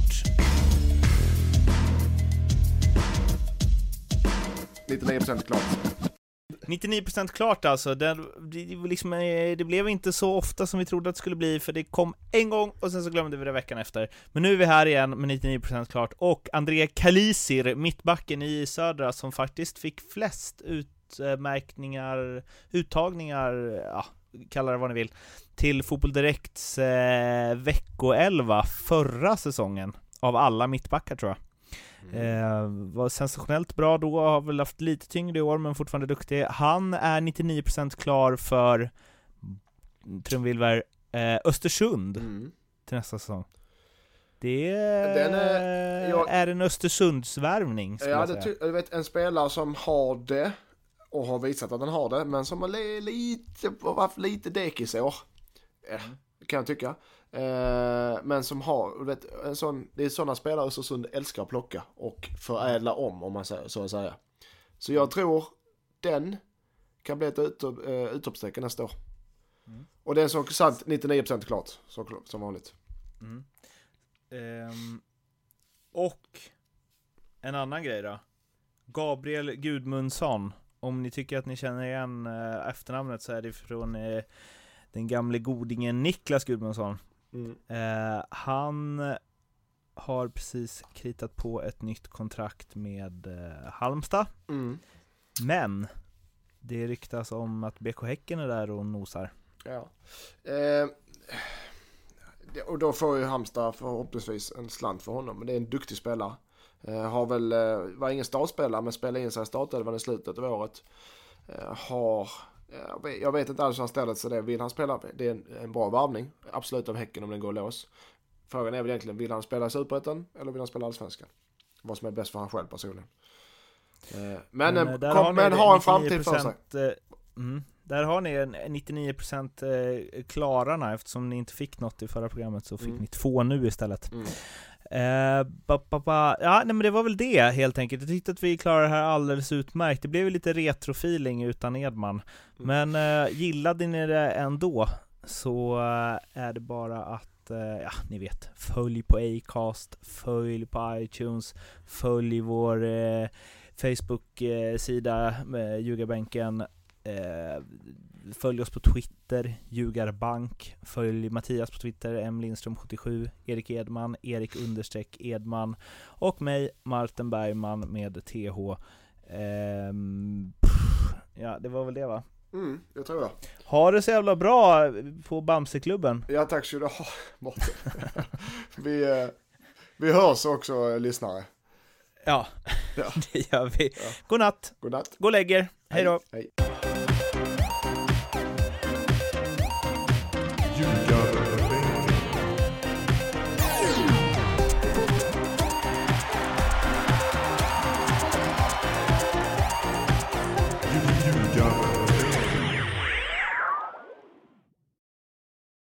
99% klart. 99% klart alltså. Det, liksom, eh, det blev inte så ofta som vi trodde att det skulle bli, för det kom en gång och sen så glömde vi det veckan efter. Men nu är vi här igen med 99% klart, och André Kalisir, mittbacken i Södra, som faktiskt fick flest utmärkningar, uttagningar, ja, kalla det vad ni vill, till Fotboll Direkts eh, veckoelva förra säsongen, av alla mittbackar tror jag. Eh, var sensationellt bra då, har väl haft lite tyngre i år men fortfarande duktig. Han är 99% klar för trumvilver eh, Östersund Mm. till nästa säsong. Det är- jag- är en Östersundsvärvning Ja, jag jag vet en spelare som har det och har visat att han har det, men som har li- lite, haft lite dekis i år. Eh, kan jag tycka. Eh, men som har, vet, en sån, det är sådana spelare Östersund älskar att plocka och förädla om, om man säger så att säga. Så jag tror den kan bli ett utop, eh, utropstecken nästa år. Och det är som sagt 99% klart, så, som vanligt. Ehm, och en annan grej då. Gabriel Gudmundsson. Om ni tycker att ni känner igen eh, efternamnet så är det från eh, den gamle godingen Niklas Gudmundsson. Mm. Eh, han har precis kritat på ett nytt kontrakt med eh, Halmstad. Mm. Men det ryktas om att BK Häcken är där och nosar. Ja. Eh, och då får ju Halmstad förhoppningsvis en slant för honom. Men det är en duktig spelare. Eh, har väl, eh, var ingen startspelare men spelade in sig i startelvan i slutet av året. Eh, har, jag vet- inte alls hur han ställer sig det. Vill han spela? Det är en, en bra varvning. Absolut av Häcken om den går lås. Frågan är väl egentligen, vill han spela i Superettan eller vill han spela Allsvenskan? Vad som är bäst för han själv personligen. Men men, kom, ni men det, ha en framtid för sig. 99%, Mm, där har ni en 99% eh, klararna eftersom ni inte fick något i förra programmet så fick Mm. ni två nu istället. Mm. Eh, ba, ba, ba. Ja, nej, men det var väl det helt enkelt. Jag tyckte att vi klarade det här alldeles utmärkt. Det blev lite retrofeeling utan Edman. Men eh, gillade ni det ändå så eh, är det bara att, ja ni vet, följ på Acast, följ på iTunes, följ vår eh, Facebook-sida med Ljugarbänken, eh, följ oss på Twitter, Ljugarbank, följ Mattias på Twitter, M Lindström77, Erik Edman, Erik understreck Edman och mig, Martin Bergman med TH. Ehm, pff, ja, det var väl det va? Mm, jag tror det. Ha det så jävla bra på Bamseklubben. Ja, tack ska du <laughs> ha, Mårten. <laughs> vi, eh, vi hörs också, eh, lyssnare. Ja, Ja. <laughs> det gör vi. God natt, God natt. gå och lägg er. Hej då. Hej.